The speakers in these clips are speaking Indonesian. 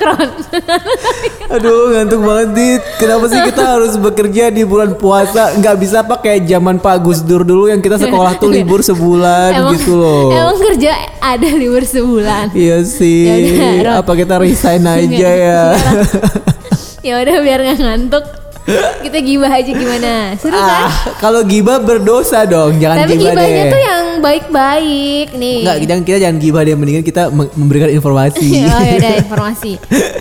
Ron. Aduh ngantuk banget Dit Kenapa sih kita harus bekerja di bulan puasa Nggak bisa apa kayak zaman Pak Gus Dur dulu Yang kita sekolah tuh libur sebulan gitu loh Emang kerja ada libur sebulan. Iya sih Yaudah. Apa kita resign aja ya ya udah biar nggak ngantuk. Kita gibah aja gimana? Seru ah, kan? Kalau gibah berdosa dong Jangan Tapi gibah gibahnya deh tuh yang baik-baik nih. Enggak, jangan kita jangan gibah deh mendingan kita mem- memberikan informasi. oh ya udah informasi.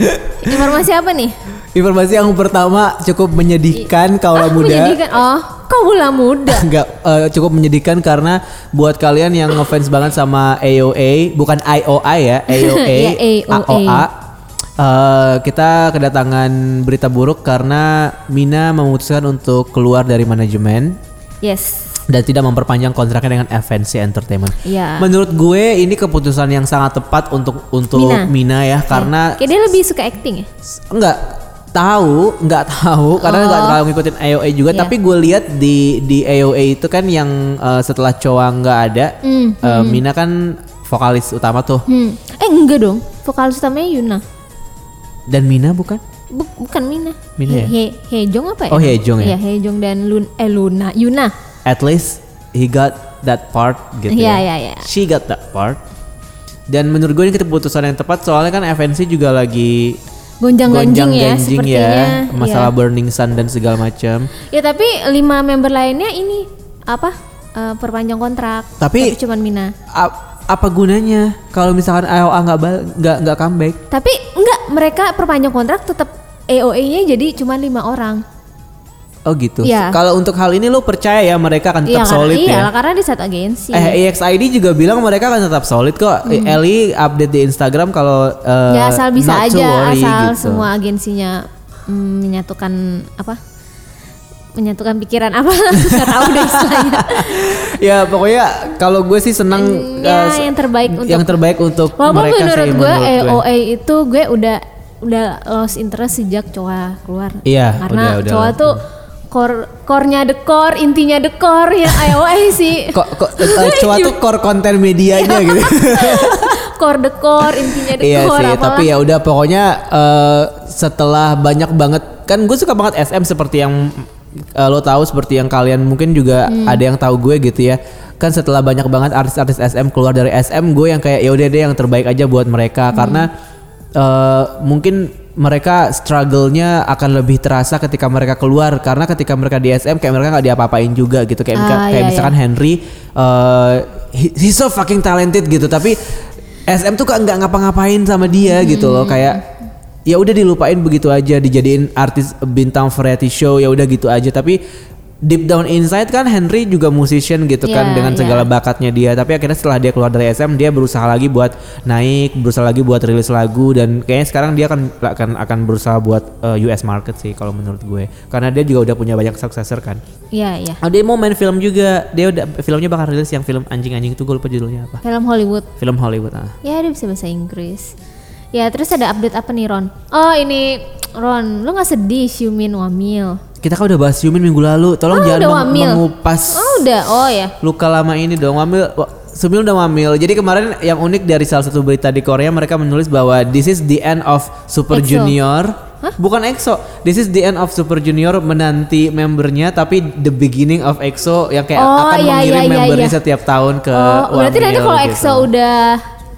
informasi apa nih? informasi yang pertama cukup menyedihkan kaula Ah, muda. Menyedihkan. Oh, kaula muda. Enggak eh, cukup menyedihkan karena buat kalian yang ngefans banget sama AOA, bukan IOI ya, AOA, Iya, AOA. AOA. Eh, kita kedatangan berita buruk karena Mina memutuskan untuk keluar dari manajemen Yes. dan tidak memperpanjang kontraknya dengan FNC Entertainment. Iya. Menurut gue ini keputusan yang sangat tepat untuk untuk Mina. Mina, ya karena Kayak dia lebih suka acting ya? enggak tahu nggak tahu karena nggak Oh. terlalu ngikutin AOA juga Iya. tapi gue lihat di di AOA itu kan yang eh, setelah Choa nggak ada Hmm, eh, Mina kan vokalis utama tuh Hmm. Eh enggak dong. Vokalis utamanya Yuna. Dan Mina bukan Buk- bukan Mina. Mina ya? He, He, Hejong apa ya? Oh, Hejong ya? Iya, Hejong dan Lun eh Luna, Yuna. at least he got that part gitu Iya, ya iya, iya. she got that part dan menurut gue ini keputusan yang tepat soalnya kan FNC juga lagi Gonjang-ganjing ya gonjang-ganjing sepertinya. ya masalah Iya. Burning Sun dan segala macam Ya tapi lima member lainnya ini apa? Eh, perpanjang kontrak. Tapi- cuman Mina. A- apa gunanya kalau misalkan AOA nggak nggak nggak comeback Tapi enggak, mereka perpanjang kontrak tetap AOA-nya jadi cuma lima orang. Oh gitu. Iya. Kalau untuk hal ini lo percaya ya mereka akan Iya tetap karena solid iya ya? karena di satu agensi. Eh EXID juga bilang mereka akan tetap solid kok. Hmm. Eli update di Instagram kalau eh, ya asal bisa not to aja, worry asal gitu. semua agensinya mm, menyatukan apa? Menyatukan pikiran apa? Nggak tahu deh istilahnya. ya pokoknya kalau gue sih senang Ya, eh, se- yang terbaik untuk yang terbaik untuk Walaupun mereka menurut sih gue menurut gue. AOA itu gue udah udah lost interest sejak Coa keluar. Iya, Karena udah, udah Coa tuh core core-nya the core, intinya the core ya AOA sih. Kok kok eh, Coa tuh core konten medianya gitu. core the core, intinya the iya core sih, apalah. tapi ya udah pokoknya eh, setelah banyak banget kan gue suka banget SM seperti yang eh, lo tahu seperti yang kalian mungkin juga Hmm. ada yang tahu gue gitu ya. Kan setelah banyak banget artis-artis SM keluar dari SM, gue yang kayak ya udah deh yang terbaik aja buat mereka. Hmm. karena eh, mungkin mereka struggle-nya akan lebih terasa ketika mereka keluar. Karena ketika mereka di SM kayak mereka nggak diapa-apain juga gitu. Kayak Ah, kayak iya, misalkan Henry eh, he- he's so fucking talented gitu. Tapi SM tuh nggak ngapa-ngapain sama dia gitu loh. Kayak ya udah dilupain begitu aja dijadiin artis bintang variety show ya udah gitu aja tapi deep down inside kan Henry juga musician gitu kan Iya, dengan iya. segala bakatnya dia tapi akhirnya setelah dia keluar dari SM dia berusaha lagi buat naik berusaha lagi buat rilis lagu dan kayaknya sekarang dia akan akan akan berusaha buat uh, US market sih kalau menurut gue karena dia juga udah punya banyak successor kan Iya, iya. oh, dia mau main film juga dia udah filmnya bakal rilis yang film anjing-anjing itu gue lupa judulnya apa Film Hollywood. film Hollywood ah Ya dia bisa bahasa Inggris. Ya terus ada update apa nih Ron? Oh ini Ron, lu nggak sedih Xiumin wamil? kita kan udah bahas Yumin minggu lalu tolong Oh, jangan udah meng- wamil. mengupas Oh udah, oh ya. luka lama ini dong wamil Sebelum udah wamil. Jadi kemarin yang unik dari salah satu berita di Korea mereka menulis bahwa this is the end of Super EXO. Junior. Bukan EXO. This is the end of Super Junior menanti membernya tapi the beginning of EXO yang kayak Oh, akan iya, mengirim iya, iya, membernya iya. setiap tahun ke Oh, berarti nanti kalau gitu. EXO udah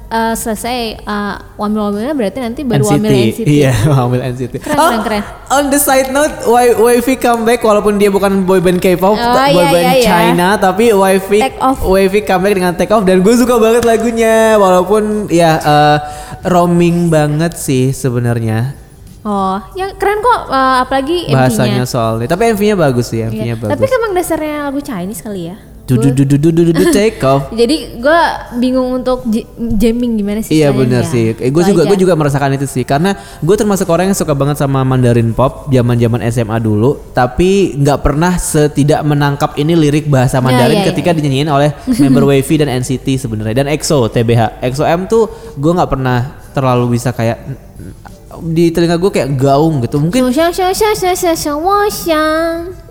uh, selesai uh, wamil-wamilnya berarti nanti baru wamil NCT. Iya, wamil NCT. Keren, oh, keren, keren. On the side note, Wavy comeback walaupun dia bukan boyband K-pop, Oh, boyband iya, iya, iya. China, tapi Off. Wavy comeback dengan Take Off dan gue suka banget lagunya walaupun ya eh, roaming banget sih sebenarnya Oh, ya keren kok uh, apalagi bahasanya MV-nya. soalnya. Tapi MV-nya bagus sih, MV-nya Iya. bagus. Tapi emang dasarnya lagu Chinese kali ya. Take off. Jadi gue bingung untuk jamming gimana sih? Iya benar ya. sih. Eh, gue juga gue juga merasakan itu sih karena gue termasuk orang yang suka banget sama Mandarin pop zaman-zaman SMA dulu, tapi nggak pernah setidak menangkap ini lirik bahasa Mandarin iya, ketika dinyanyiin oleh member Wavy dan NCT sebenarnya dan EXO TBH. EXO-M tuh gue nggak pernah terlalu bisa kayak di telinga gue kayak gaung gitu mungkin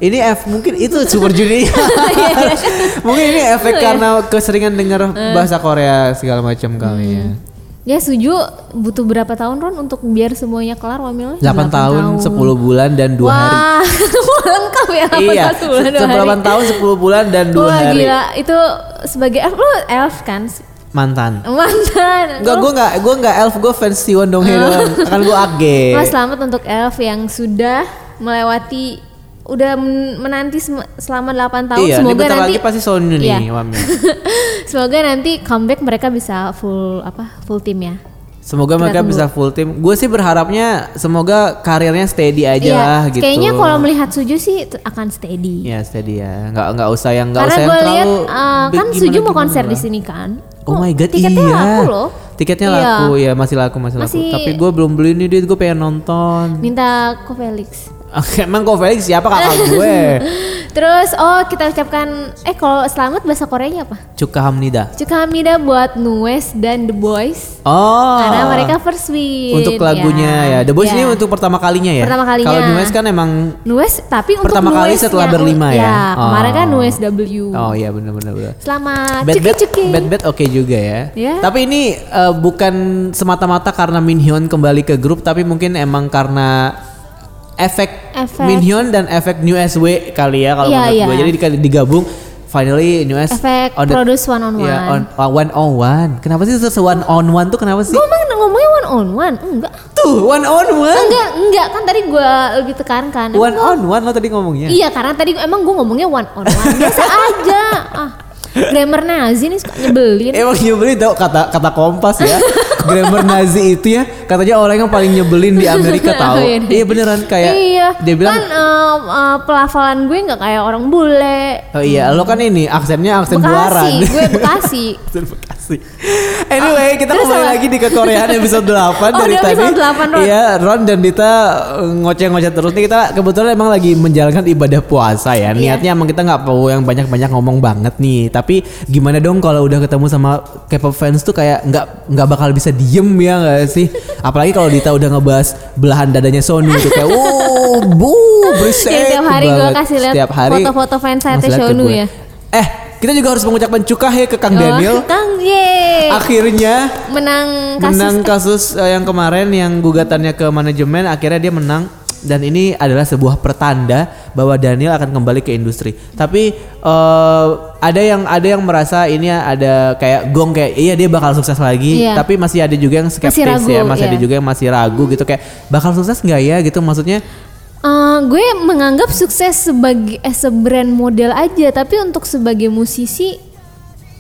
ini F mungkin itu Super Junior iya, iya. mungkin ini efek iya, karena keseringan dengar eh. bahasa Korea segala macam hmm. kali ya Ya Suju butuh berapa tahun Ron untuk biar semuanya kelar wamilnya? 8, 8 tahun, tahun, 10 bulan dan 2 Wah, hari. Wah, lengkap ya 8 iya, tahun 10 bulan 8 hari. tahun 10 bulan dan 2 Wah, hari. Wah gila, itu sebagai F, lu elf kan? Mantan. Mantan. Enggak, gue enggak, gue enggak elf, gue fans Siwon Dong Hye doang. Kan gue age. Mas selamat untuk elf yang sudah melewati udah men- menanti selama 8 tahun Iya, semoga nanti lagi pasti nih, Iya. Wamil. semoga nanti comeback mereka bisa full apa full tim ya Semoga Kita mereka tunggu. bisa full tim. Gue sih berharapnya semoga karirnya steady aja Iya, lah gitu. kayaknya kalau melihat Suju sih akan steady Ya steady ya, nggak nggak usah yang nggak karena usah yang terlalu uh, big kan Suju mau konser di sini kan Oh Kok my god, tiketnya iya. laku loh Tiketnya Iya. laku ya masih laku masih, laku. Masih- Tapi gue belum beli nih duit gue pengen nonton. minta ke Felix Emang kok Felix siapa kakak gue? terus oh kita ucapkan eh kalau selamat bahasa Koreanya apa Cuka Hamnida. Cukamida buat Nues dan The Boys Oh. karena mereka first win untuk lagunya ya. The Boys Ya. ini untuk pertama kalinya ya. Pertama kalinya. Kalau Nues kan emang Nues tapi untuk Pertama kali Nuesnya- setelah berlima ya? Ya, kemarin kan Oh. Nues W. Oh iya benar benar benar. Selamat Bad cuki Bad, cuki. Bad Bad oke juga ya. Ya. Tapi ini eh, bukan semata-mata karena Minhyun kembali ke grup, tapi mungkin emang karena efek, Efek. Minhyun dan efek New SW kali ya kalau Iya, menurut iya. gue. Jadi di- digabung finally New S Efek on the- produce one on one. Ya, on, uh, one on one. Kenapa sih terus one on one tuh kenapa sih? Gue emang ngomongnya one on one, enggak. Tuh one on one. Enggak, enggak kan tadi gue lebih tekankan. Emang One on one lo tadi ngomongnya. Iya karena tadi emang gue ngomongnya one on one biasa aja. Ah, grammar Nazi nih suka nyebelin. Emang nyebelin tau kata kata kompas ya. Grammar Nazi itu ya katanya orang yang paling nyebelin di Amerika tahu. Oh, iya iya beneran kayak iya. dia bilang kan eh, eh, pelafalan gue nggak kayak orang bule. Oh iya, lo kan ini aksennya aksen Bekasi, Buaran. gue Bekasi. aksen Bekasi. Anyway, kita terus kembali apa? lagi di kekoreaan episode 8 Oh, dari di tadi. episode 8, Ron. Iya, Ron dan Dita eh, ngoceh-ngoceh terus nih. Kita kebetulan emang lagi menjalankan ibadah puasa ya. Iya. Niatnya emang kita nggak mau yang banyak-banyak ngomong banget nih. Tapi gimana dong kalau udah ketemu sama K-pop fans tuh kayak nggak nggak bakal bisa diem ya nggak sih? Apalagi kalau Dita udah ngebahas belahan dadanya Sony tuh kayak, wow, bu, berisik Yang tiap hari gue banget." kasih lihat Setiap hari foto-foto fansite gue. ya. Eh, kita juga harus mengucapkan cukahe ke Kang Daniel. Oh, Kang ye. Akhirnya menang kasus menang kasus eh, yang kemarin yang gugatannya ke manajemen akhirnya dia menang dan ini adalah sebuah pertanda bahwa Daniel akan kembali ke industri. Tapi eh, ada yang ada yang merasa ini ada kayak gong kayak iya dia bakal sukses lagi, Iya. tapi masih ada juga yang skeptis ragu, ya, masih ada iya. juga yang masih ragu gitu kayak bakal sukses nggak ya gitu maksudnya. Eh, gue menganggap sukses sebagai as a brand model aja, tapi untuk sebagai musisi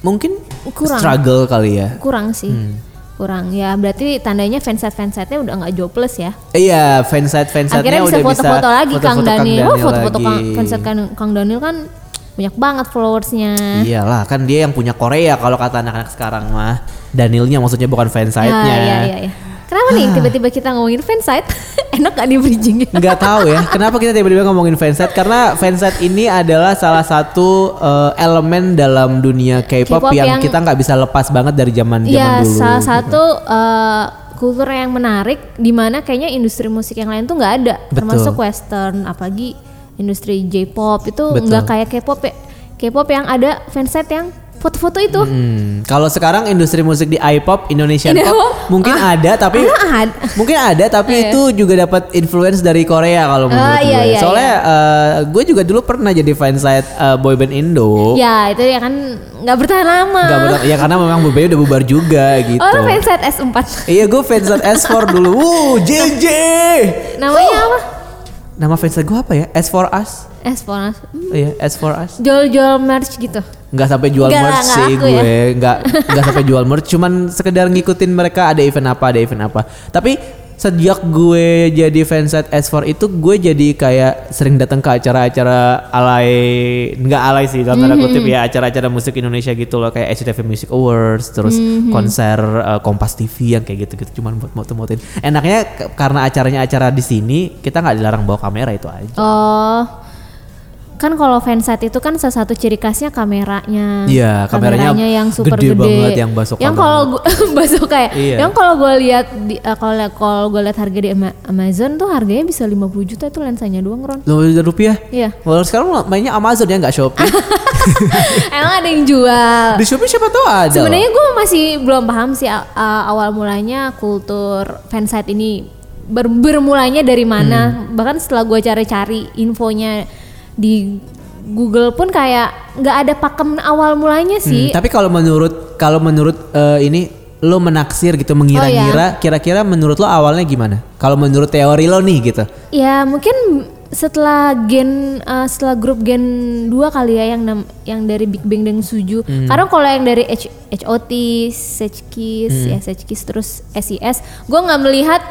Mungkin Kurang. struggle kali ya. kurang sih. Hmm. Kurang ya, berarti tandanya fansite fansite-nya udah nggak jobless ya. Iya, fansite fansite Akhirnya bisa udah foto-foto lagi Kang Daniel. Oh, foto-foto. Kang, fansite Kang, Kang Daniel kan banyak banget followersnya. Iyalah kan dia yang punya Korea kalau kata anak-anak sekarang mah. Danielnya maksudnya bukan fansite-nya. Ya, iya, iya, iya. Kenapa nih tiba-tiba kita ngomongin fansite? Enak gak di bridgingnya? Nggak tahu ya, kenapa kita tiba-tiba ngomongin fansite? Karena fansite ini adalah salah satu eh, elemen dalam dunia K-pop yang, yang- kita nggak bisa lepas banget dari zaman zaman Iya, dulu. salah gitu. satu eh, kultur yang menarik di mana kayaknya industri musik yang lain tuh nggak ada, Betul. termasuk western, apalagi industri J-pop itu nggak kayak K-pop ya. K-pop yang ada fansite yang foto-foto itu. Hmm, kalau sekarang industri musik di I-pop, Indonesian Indo- pop mungkin ada tapi Ah, ada. mungkin ada tapi Iya. itu juga dapat influence dari Korea kalau menurut Ah, gue. iya, iya, Soalnya eh, gue juga dulu pernah jadi fansite eh, boyband Indo. Ya itu ya kan nggak bertahan lama. Nggak benar, ya karena memang boybandnya udah bubar juga gitu. Oh, fansite S4. Iya gue fansite S4 dulu. Wuh, JJ. Namanya apa? Nama fansite gue apa ya? S for Us. S4. Iya, S for Us. Jual-jual merch gitu. Nggak sampai jual lah, merch nggak sih laku gue. ya. Nggak nggak sampai jual merch, cuman sekedar ngikutin mereka ada event apa, ada event apa. Tapi sejak gue jadi fansite S4 itu gue jadi kayak sering datang ke acara-acara alay nggak alay sih dalam tanda kutip Mhm. ya acara-acara musik Indonesia gitu loh kayak SCTV Music Awards terus Mhm. konser uh, Kompas TV yang kayak gitu-gitu cuman buat moto-motoin enaknya karena acaranya acara di sini kita nggak dilarang bawa kamera itu aja Oh. Kan kalau fansite itu kan salah satu ciri khasnya kameranya. Iya, kameranya yang super gede gede, banget, yang bazooka Yang kalau gua bazooka ya. Iya. Yang kalau gue lihat di eh, kalau kalau gue lihat harga di Ama- Amazon tuh harganya bisa 50 juta itu lensanya doang, Ron. Lima juta rupiah. Iya. Walau sekarang mainnya Amazon ya nggak Shopee. Emang ada yang jual. Di Shopee siapa tahu ada. Sebenarnya gue masih belum paham sih a- awal mulanya kultur fansite ini ber- bermulanya dari mana. Hmm. Bahkan setelah gue cari-cari infonya di Google pun kayak nggak ada pakem awal mulanya sih. Hmm, tapi kalau menurut kalau menurut eh, ini lo menaksir gitu Oh, mengira-ngira kira-kira menurut lo awalnya gimana? Kalau menurut teori lo nih gitu. Ya mungkin setelah gen uh, setelah grup gen 2 kali ya yang nam- yang dari Big Bang dan Suju. Hmm. Karena kalau yang dari H HOT, Sechkis, Hmm. ya Sechkis terus SIS, gue nggak melihat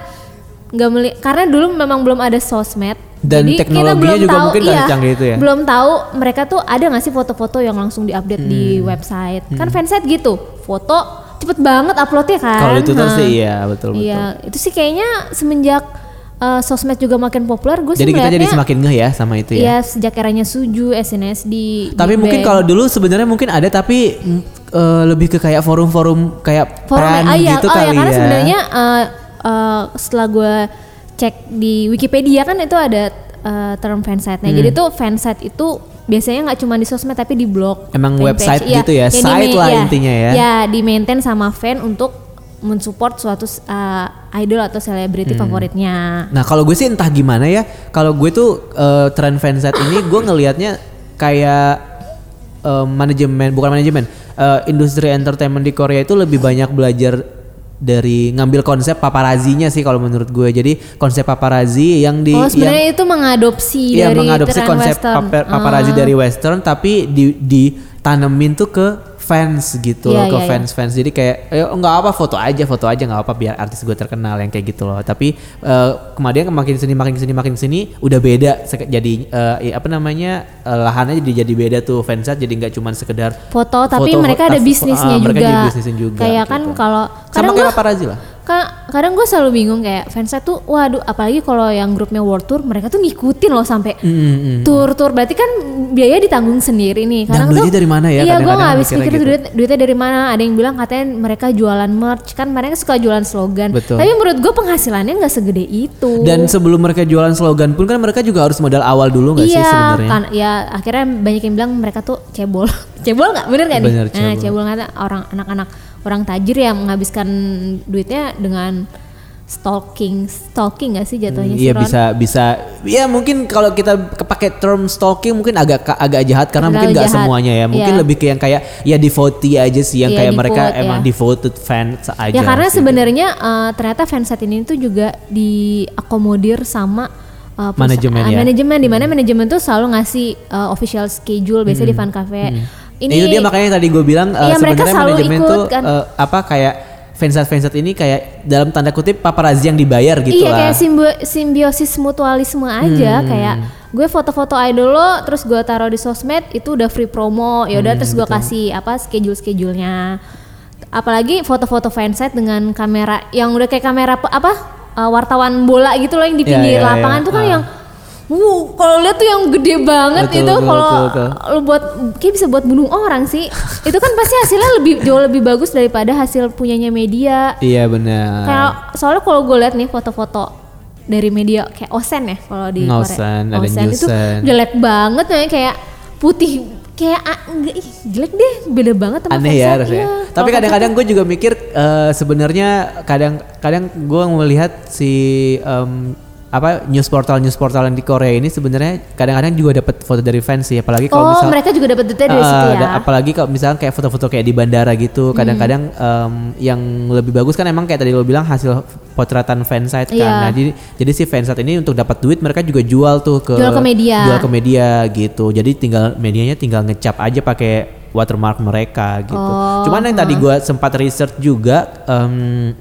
nggak melihat karena dulu memang belum ada sosmed. Dan Jadi teknologinya juga tahu, mungkin iya, secanggih itu ya? Belum tahu mereka tuh ada nggak sih foto-foto yang langsung diupdate di Hmm. website. Kan fansite gitu, foto cepet banget uploadnya kan. Kalau di Twitter Nah. sih iya betul betul. Iya, itu sih kayaknya semenjak uh, sosmed juga makin populer, gue sih Jadi kita jadi semakin ngeh ya sama itu ya. Iya, sejak eranya Suju, SNSD. Tapi Big mungkin kalau dulu sebenarnya mungkin ada tapi eh, lebih ke kayak forum-forum kayak forum peran ah, iya, gitu oh ya kali karena ya. sebenarnya uh, uh, setelah gue cek di Wikipedia kan itu ada uh, term fansite. Nah, Hmm. jadi tuh fansite itu biasanya nggak cuma di sosmed tapi di blog. Emang website Iya, gitu ya, yang site di- lah iya, intinya ya. Ya, di maintain sama fan untuk mensupport suatu uh, idol atau selebriti Hmm. favoritnya. Nah kalau gue sih entah gimana ya. Kalau gue tuh eh, tren fansite ini gue ngelihatnya kayak eh, manajemen bukan manajemen eh, industri entertainment di Korea itu lebih banyak belajar dari ngambil konsep paparazinya sih kalau menurut gue. Jadi konsep paparazzi yang di oh, yang, sebenarnya itu mengadopsi Iya dari mengadopsi konsep western. paparazzi Ah. dari western tapi di ditanemin tuh ke fans gitu Iya, loh ke iya, iya. fans fans jadi kayak eh, nggak apa foto aja foto aja nggak apa biar artis gue terkenal yang kayak gitu loh tapi eh, kemudian makin sini makin sini makin sini udah beda jadi eh, ya apa namanya eh, lahannya jadi jadi beda tuh fansat jadi nggak cuma sekedar foto tapi Foto, mereka ada ah, bisnisnya ah, juga. mereka juga, Kayak kan gitu. kalau sama kayak paparazzi lah kadang gue selalu bingung kayak fansnya tuh waduh apalagi kalau yang grupnya world tour mereka tuh ngikutin loh sampai Mm-mm. tour tour berarti kan biaya ditanggung sendiri nih. Dan Kadang tuh dari mana ya? Iya gue nggak habis pikir gitu. duit, duitnya dari mana. Ada yang bilang katanya mereka jualan merch kan mereka suka jualan slogan. Betul. Tapi menurut gue penghasilannya nggak segede itu. dan sebelum mereka jualan slogan pun kan mereka juga harus modal awal dulu nggak sih iya, sebenarnya kan ya akhirnya banyak yang bilang mereka tuh cebol. cebol nggak? Bener nggak nih? Bener, Nah, cebol. cebol nggak orang anak-anak orang tajir yang menghabiskan duitnya dengan stalking, stalking nggak sih jatuhnya sih, Iya Ron? bisa bisa ya mungkin kalau kita kepake term stalking mungkin agak agak jahat karena Terlalu mungkin nggak semuanya ya mungkin Iya. lebih ke yang kayak ya devotee aja sih yang Iya, kayak mereka devote, emang ya. devoted fans aja Ya karena sih. sebenarnya eh, ternyata fansite ini tuh juga diakomodir sama perusa- Manajemen ya. manajemen di mana manajemen tuh selalu ngasih eh, official schedule biasanya di fan cafe. Ini itu dia makanya tadi gue bilang uh, Iya, mereka sebenarnya selalu manajemen ikut, tuh kan. uh, apa kayak fansat fansat ini kayak dalam tanda kutip paparazzi yang dibayar gitu iya lah. kayak simbo- simbiosis mutualisme aja Hmm. kayak gue foto-foto idol lo terus gue taruh di sosmed itu udah free promo ya udah Hmm, terus gue kasih apa schedule schedulenya apalagi foto-foto fansite dengan kamera yang udah kayak kamera apa uh, wartawan bola gitu loh yang di Iya, pinggir iya, lapangan iya. tuh kan Ah. yang Wuh, kalau lihat tuh yang gede banget Betul, itu kalau lu buat kayak bisa buat bunuh orang sih. itu kan pasti hasilnya lebih jauh lebih bagus daripada hasil punyanya media. Iya benar. Kayak soalnya kalau gue lihat nih foto-foto dari media kayak Osen ya kalau di Ngosen, Korea. ada itu Newsen. jelek banget ya kayak putih kayak ah, enggak ih, jelek deh beda banget sama aneh ya harusnya. Iya, Tapi kadang-kadang gue juga mikir eh, sebenarnya kadang-kadang gue melihat si em, apa news portal news portal yang di Korea ini sebenarnya kadang-kadang juga dapat foto dari fans sih apalagi kalau oh misal mereka juga dapat duitnya dari Ah, situ ya? apalagi kalau misalnya kayak foto-foto kayak di bandara gitu kadang-kadang em, yang lebih bagus kan emang kayak tadi lo bilang hasil potretan fansite kan. Iya. nah jadi jadi si fansite ini untuk dapat duit mereka juga jual tuh ke Jual ke media. jual ke media gitu. Jadi tinggal medianya tinggal ngecap aja pakai watermark mereka gitu. Oh, cuman yang tadi gua sempat research juga em,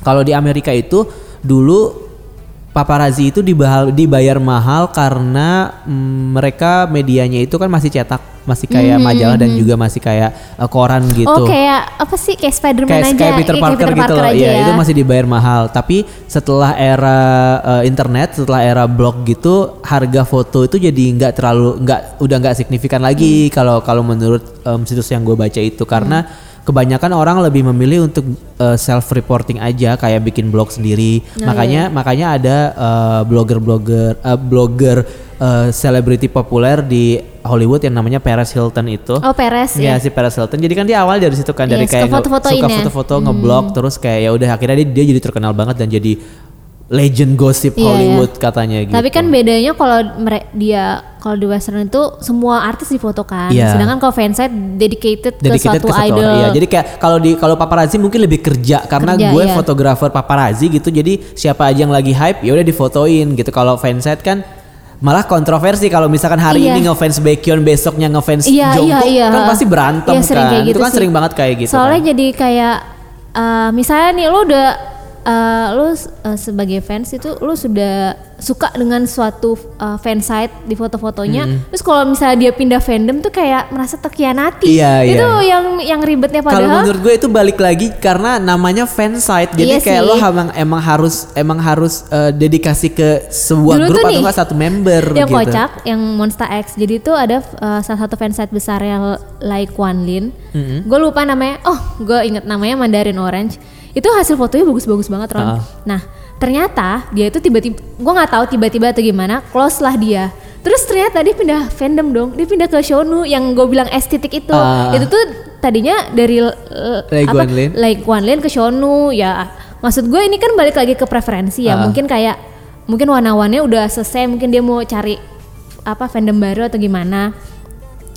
kalau di Amerika itu dulu paparazzi itu dibahal- dibayar mahal karena mm, mereka medianya itu kan masih cetak masih kayak majalah dan juga masih kayak eh, koran gitu. Hmm, Oh kayak apa sih kayak Spiderman kayak, aja, kayak Peter Iya, Parker gitu loh. Iya, ya. itu masih dibayar mahal. Tapi setelah era eh, internet, setelah era blog gitu, harga foto itu jadi nggak terlalu nggak udah nggak signifikan lagi Hmm. kalau kalau menurut em, situs yang gue baca itu karena kebanyakan orang lebih memilih untuk self reporting aja kayak bikin blog sendiri. Oh, makanya iya. makanya ada eh, blogger-blogger eh, blogger eh, selebriti populer di Hollywood yang namanya Paris Hilton itu. Oh Perez Iya ya. si Paris Hilton. Jadi kan dia awal dari situ kan Iya, dari kayak nge- foto-fotoin suka ya. foto-foto ngeblog terus kayak ya udah akhirnya dia, dia jadi terkenal banget dan jadi legend gosip Iya, Hollywood katanya gitu. Tapi kan bedanya kalau dia kalau di western itu semua artis difotokan, Iya. sedangkan kalau fansite dedicated, dedicated ke ke suatu satu idol. orang. Iya, jadi kayak kalau di kalau paparazzi mungkin lebih kerja karena Kerja, gue iya. fotografer paparazzi gitu. Jadi siapa aja yang lagi hype ya udah difotoin gitu. Kalau fansite kan malah kontroversi kalau misalkan hari Iya. ini ngefans Baekhyun besoknya ngefans Iya, Jungkook iya, iya. kan pasti berantem Iya, sering kan. kayak gitu itu kan sih. sering banget kayak gitu Soalnya kan. jadi kayak eh, misalnya nih lu udah eh, lu eh, sebagai fans itu lu sudah suka dengan suatu eh, fansite di foto-fotonya, terus kalau misalnya dia pindah fandom tuh kayak merasa terkhianati. Iya, itu iya. yang yang ribetnya Kalau padahal. menurut gue itu balik lagi karena namanya fansite. Jadi Iya kayak sih. lo emang emang harus emang harus eh, dedikasi ke sebuah Dulu grup atau nih, enggak satu member yang gitu. kocak yang Monster X jadi itu ada uh, salah satu fansite besar yang like Wan Lin Mm-hmm. gue lupa namanya oh gue inget namanya Mandarin Orange itu hasil fotonya bagus-bagus banget Ron Ah. nah ternyata dia itu tiba-tiba gue nggak tahu tiba-tiba atau gimana close lah dia terus ternyata dia pindah fandom dong dia pindah ke Shonu yang gue bilang estetik itu Ah. itu tuh tadinya dari uh, Like apa Lin. like Guan Lin ke Shonu ya maksud gue ini kan balik lagi ke preferensi ya Ah. mungkin kayak mungkin warna-warnanya udah selesai mungkin dia mau cari apa fandom baru atau gimana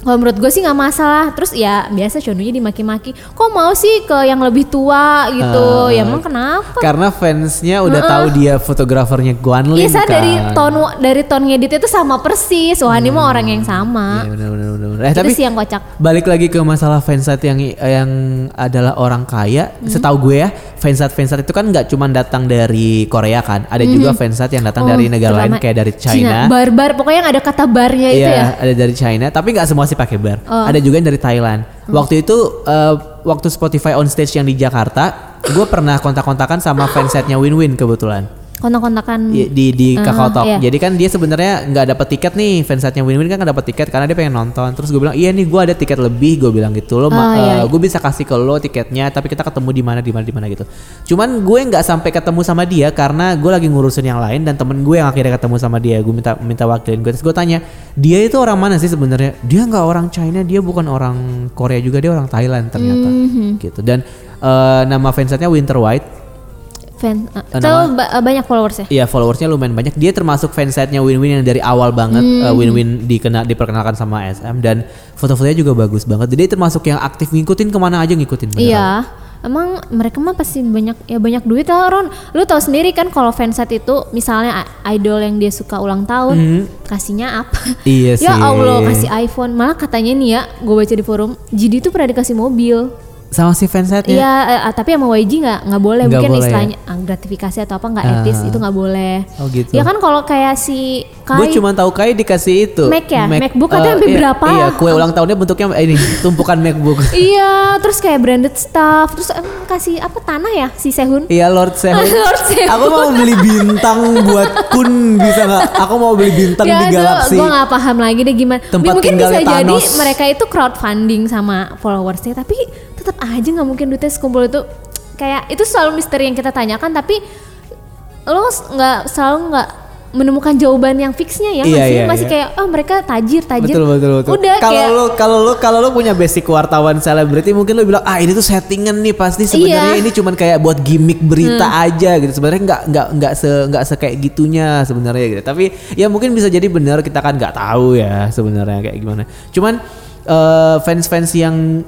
kalau menurut gue sih nggak masalah terus ya biasa Shonunya dimaki-maki kok mau sih ke yang lebih tua gitu Ah. ya emang kenapa Karena fansnya udah tahu dia fotografernya Guan Lin Iya kan. dari ton dari ton ngeditnya itu sama persis wah ini mah orang yang sama Iya, bener, bener, bener, bener. Eh, itu tapi sih yang kocak balik lagi ke masalah fansite yang yang adalah orang kaya. Hmm. Setahu gue ya, fansite fansite itu kan nggak cuma datang dari Korea kan. Ada juga fansite yang datang dari Hmm. Oh, negara lain kayak dari China. barbar pokoknya yang ada kata barnya itu Iya, ya ada dari China, tapi nggak semua sih pakai bar. Oh. Ada juga yang dari Thailand. Waktu itu eh, waktu Spotify on stage yang di Jakarta, gue pernah kontak-kontakan sama fansite-nya Win-Win kebetulan. Kontak-kontakan Di di, di Ah, Kakao Talk. iya. Jadi kan dia sebenarnya nggak dapat tiket nih, fansite-nya Win-Win kan nggak dapat tiket karena dia pengen nonton. Terus gue bilang, "Iya nih, gue ada tiket lebih." Gue bilang gitu. Lo Ah, iya, iya. gue bisa kasih ke lo tiketnya, tapi kita ketemu di mana di mana di mana gitu. Cuman gue nggak sampai ketemu sama dia karena gue lagi ngurusin yang lain dan temen gue yang akhirnya ketemu sama dia. Gue minta minta wakilin gue. Terus gue tanya, "Dia itu orang mana sih sebenarnya?" Dia nggak orang China, dia bukan orang Korea juga, dia orang Thailand ternyata. Mhm. Gitu. Dan eh, nama fansite-nya Winter White. Fan uh, Eh, itu nama- ba- banyak followersnya Iya followersnya lumayan banyak. Dia termasuk fansite-nya Win-Win yang dari awal banget Hmm. uh, Win-Win dikena diperkenalkan sama SM dan foto-fotonya juga bagus banget. Jadi termasuk yang aktif ngikutin ke mana aja ngikutin. beneran. Iya, emang mereka mah pasti banyak ya banyak duit lah Ron. Lu tahu sendiri kan kalau fansite itu misalnya idol yang dia suka ulang tahun, kasihnya apa? Hmm. Iya sih. ya Allah kasih iPhone. Malah katanya nih ya, gue baca di forum, GD tuh pernah dikasih mobil. Sama si fansite-nya. Iya, eh, tapi sama YG nggak nggak boleh. Nggak Mungkin boleh ya? istilahnya ah, gratifikasi atau apa nggak etis Ah. itu nggak boleh. Oh gitu. Ya kan kalau kayak si Gue Kai, cuma tahu Kai dikasih itu. Mac ya? Mac, MacBook eh, katanya sampai iya, berapa? Iya, kue ulang tahunnya bentuknya eh, ini tumpukan MacBook. iya, terus kayak branded stuff, terus em, kasih apa tanah ya si Sehun? Iya Lord Sehun. Lord Sehun. Aku mau beli bintang buat Kun bisa nggak? Aku mau beli bintang di galaksi. gue gak paham lagi deh gimana. Tempat mungkin bisa tinggalnya jadi Thanos. mereka itu crowdfunding sama followersnya, tapi tetap aja nggak mungkin duitnya sekumpul itu. Kayak itu selalu misteri yang kita tanyakan, tapi lo nggak selalu nggak menemukan jawaban yang fixnya ya Iya, masih iya, masih iya. kayak oh mereka tajir tajir Betul betul betul. udah kalau kayak lu kalau lu kalau lu punya basic wartawan selebriti mungkin lu bilang ah ini tuh settingan nih pasti sebenarnya Iya. Hmm. ini cuman kayak buat gimmick berita aja gitu. Sebenarnya nggak nggak nggak se nggak se kayak gitunya sebenarnya gitu. Tapi ya mungkin bisa jadi benar kita kan nggak tahu ya sebenarnya kayak gimana. Cuman eh, fans-fans yang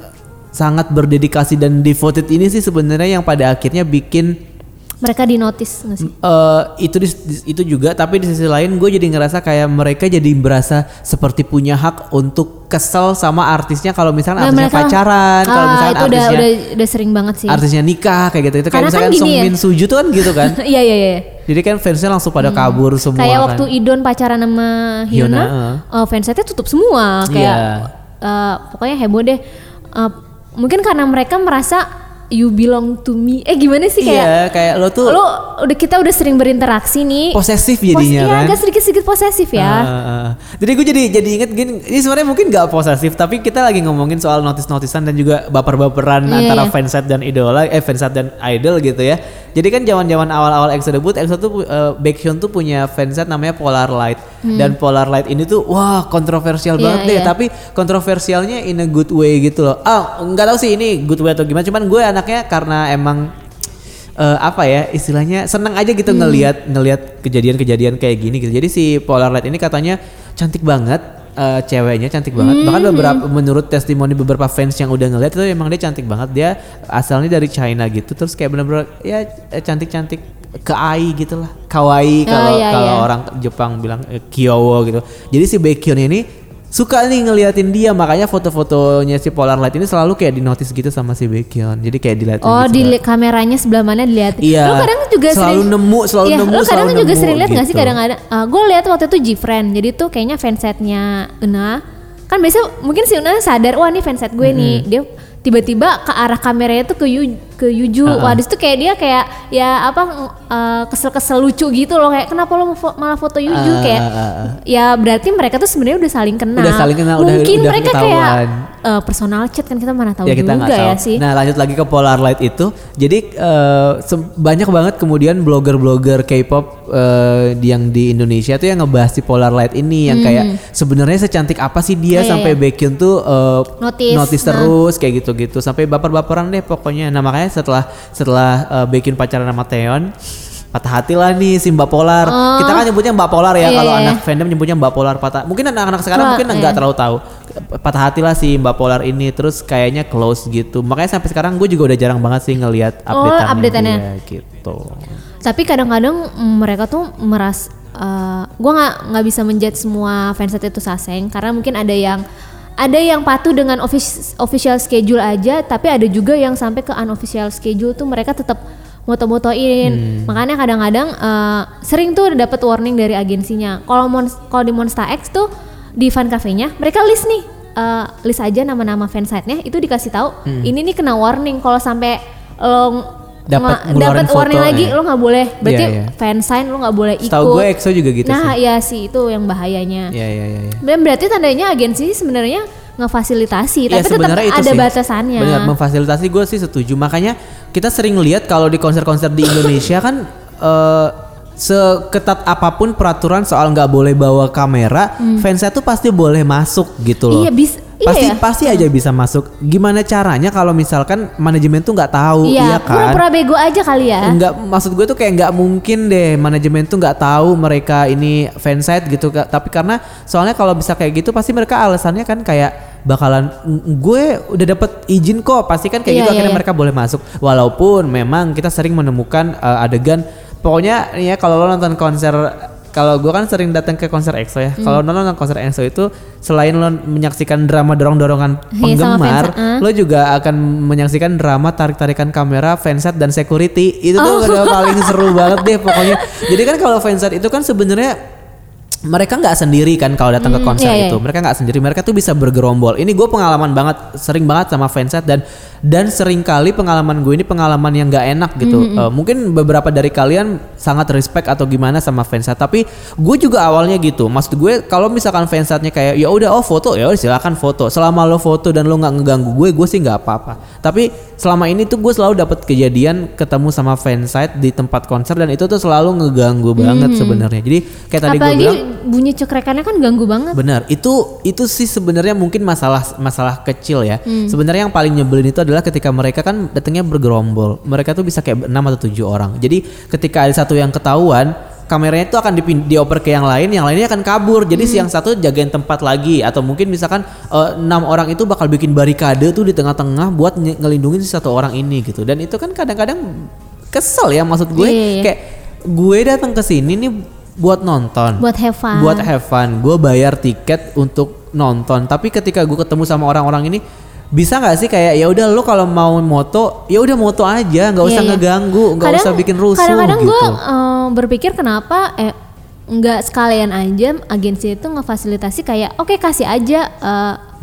sangat berdedikasi dan devoted ini sih sebenarnya yang pada akhirnya bikin mereka di notice nggak sih Eh, itu di- itu juga tapi di sisi lain gue jadi ngerasa kayak mereka jadi berasa seperti punya hak untuk kesel sama artisnya kalau misalnya Nah, artisnya mereka- pacaran kalau Ah, misalnya itu udah artisnya udah udah sering banget sih artisnya nikah kayak gitu itu kayak kan misalkan gini Song ya. Min Suju tuh kan gitu kan iya iya iya jadi kan fansnya langsung pada kabur semua kayak kan. waktu Idon pacaran sama Hyuna, Hyuna, uh. fansnya tutup semua kayak Iya. eh, pokoknya heboh deh. Eh, mungkin karena mereka merasa you belong to me. Eh gimana sih kayak Iya, kayak lo tuh lo udah kita udah sering berinteraksi nih. posesif Pos- jadinya iya, kan. agak sedikit-sedikit posesif ya. Ah, ah. jadi gue jadi jadi inget gini, ini sebenarnya mungkin gak posesif, tapi kita lagi ngomongin soal notis-notisan dan juga baper-baperan Iya, antara iya. fansite dan idola, eh fansite dan idol gitu ya. Jadi kan zaman-zaman awal-awal EXO debut, EXO tuh uh, Baekhyun tuh punya fansite namanya Polar Light dan Polar Light ini tuh wah kontroversial Hmm. Iya, banget deh, iya. tapi kontroversialnya in a good way gitu loh. Ah nggak tahu sih ini good way atau gimana, cuman gue anaknya karena emang eh, apa ya istilahnya seneng aja gitu ngelihat ngelihat kejadian-kejadian kayak gini gitu. Jadi si Polar Light ini katanya cantik banget eh, ceweknya cantik banget. Bahkan beberapa menurut testimoni beberapa fans yang udah ngeliat itu emang dia cantik banget. Dia asalnya dari China gitu terus kayak bener-bener ya eh, cantik-cantik keai gitu lah. Kawaii Oh, kalau iya, kalau iya. orang Jepang bilang eh, kyowo gitu. Jadi si Baekhyun ini suka nih ngeliatin dia makanya foto-fotonya si Polar Light ini selalu kayak di notice gitu sama si Baekhyun. Jadi kayak dilihatin Oh gitu. di kameranya sebelah mana dilihat. Iya. Lo kadang juga Selalu sering nemu, selalu Iya, nemu, Lo kadang selalu juga nemu sering lihat nggak sih gitu. kadang-kadang. gue lihat waktu itu Gfriend. Jadi tuh kayaknya fansetnya Una. Kan biasa mungkin si Una sadar wah ini fanset gue nih. Dia tiba-tiba ke arah kameranya tuh ke Yu, ke Yuju. Wah, di situ kayak dia kayak ya apa eh, kesel-kesel lucu gitu loh kayak kenapa lo fo- malah foto Yuju Ah, kayak ah, ah, ya berarti mereka tuh sebenarnya udah saling kenal. Udah saling kenal, udah- Mungkin udah mereka ketahuan. kayak eh, personal chat kan kita mana tahu ya kita juga nggak tahu. ya sih. Nah lanjut lagi ke Polar Light itu, jadi se- banyak banget kemudian blogger-blogger K-pop eh, yang di Indonesia tuh yang ngebahas si Polar Light ini yang kayak sebenarnya secantik apa sih dia Hmm. Iya, sampai iya. Baekhyun tuh eh, Notice. Nah. terus kayak gitu-gitu sampai baper-baperan deh pokoknya. Nah makanya setelah setelah eh, Baekhyun pacaran sama Taeyeon patah hati lah nih si Mbak Polar. Oh. Kita kan nyebutnya Mbak Polar ya Iya, kalau iya. anak fandom nyebutnya Mbak Polar patah. Mungkin anak-anak sekarang Wah, mungkin nggak iya. terlalu tahu. Patah hati lah si Mbak Polar ini terus kayaknya close gitu. Makanya sampai sekarang gue juga udah jarang banget sih ngelihat Oh, update update-annya. dia gitu. Tapi kadang-kadang mm, mereka tuh meras eh, gua nggak nggak bisa menjudge semua fanset itu saseng karena mungkin ada yang ada yang patuh dengan office, official schedule aja tapi ada juga yang sampai ke unofficial schedule tuh mereka tetap moto-motoin. Makanya kadang-kadang eh, sering tuh dapat warning dari agensinya. Kalau Mon- kalau di Monster X tuh di fan cafe-nya mereka list nih eh, list aja nama-nama fansite-nya itu dikasih tahu ini nih kena warning kalau sampai lo Dapat dapat warning foto, lagi ya. lo nggak boleh berarti Iya, iya. fansign lo nggak boleh ikut Setahu gue EXO juga gitu nah sih. ya sih itu yang bahayanya Iya iya iya. iya. dan berarti tandanya agensi sebenarnya ngefasilitasi Ya, tapi tetap sebenarnya itu ada sih. batasannya Benar, memfasilitasi gue sih setuju. Makanya kita sering lihat kalau di konser-konser di Indonesia kan eh, seketat apa pun peraturan soal nggak boleh bawa kamera, fansnya tuh pasti boleh masuk gitu loh. Hmm. Iya, bis- iya pasti ya. pasti aja bisa masuk. Gimana caranya kalau misalkan manajemen tuh nggak tahu, iya iya kan? pura-pura bego aja kali ya Enggak, maksud gue tuh kayak nggak mungkin deh manajemen tuh nggak tahu mereka ini fansite gitu tapi karena soalnya kalau bisa kayak gitu pasti mereka alasannya kan kayak bakalan "Ng- gue udah dapet izin kok pasti kan kayak Iya, gitu iya, akhirnya iya. mereka boleh masuk walaupun memang kita sering menemukan uh, adegan pokoknya ya kalau lo nonton konser kalau gue kan sering datang ke konser EXO ya. Kalau Hmm. lo nonton konser EXO itu selain lo menyaksikan drama dorong-dorongan Iya, penggemar, fans, ah. lo juga akan menyaksikan drama tarik-tarikan kamera, fanset dan security. Itu Oh. tuh udah paling seru banget deh pokoknya. Jadi kan kalau fanset itu kan sebenarnya mereka nggak sendiri kan kalau datang ke Hmm, konser iya, iya. itu. Mereka nggak sendiri, mereka tuh bisa bergerombol. Ini gue pengalaman banget, sering banget sama fanset dan dan sering kali pengalaman gue ini pengalaman yang nggak enak gitu. Hmm, Eh, mungkin beberapa dari kalian sangat respect atau gimana sama fanset, tapi gue juga awalnya gitu. Maksud gue kalau misalkan fansetnya kayak ya udah oh foto ya udah silakan foto. Selama lo foto dan lo nggak ngeganggu gue, gue sih nggak apa-apa. Tapi selama ini tuh gue selalu dapat kejadian ketemu sama fanset di tempat konser dan itu tuh selalu ngeganggu banget sebenarnya. Jadi kayak tadi gue Hmm. bilang bunyi cekrekannya kan ganggu banget Benar, itu itu sih sebenarnya mungkin masalah masalah kecil ya. Hmm. Sebenarnya yang paling nyebelin itu adalah ketika mereka kan datangnya bergerombol. Mereka tuh bisa kayak 6 atau 7 orang. Jadi ketika ada satu yang ketahuan, kameranya itu akan dipin- dioper ke yang lain, yang lainnya akan kabur. Jadi Hmm. si yang satu jagain tempat lagi atau mungkin misalkan eh, enam orang itu bakal bikin barikade tuh di tengah-tengah buat nye- ngelindungin si satu orang ini gitu. Dan itu kan kadang-kadang kesel ya maksud gue Iya, iya, iya. kayak gue datang ke sini nih buat nonton. Buat have fun. Buat have fun. Gue bayar tiket untuk nonton. Tapi ketika gue ketemu sama orang-orang ini bisa nggak sih kayak ya udah lo kalau mau moto ya udah moto aja. Nggak usah Iya, iya. ngeganggu. Nggak usah bikin rusuh kadang-kadang gitu. gue eh, berpikir kenapa eh nggak sekalian aja agensi itu ngefasilitasi kayak oke kasih aja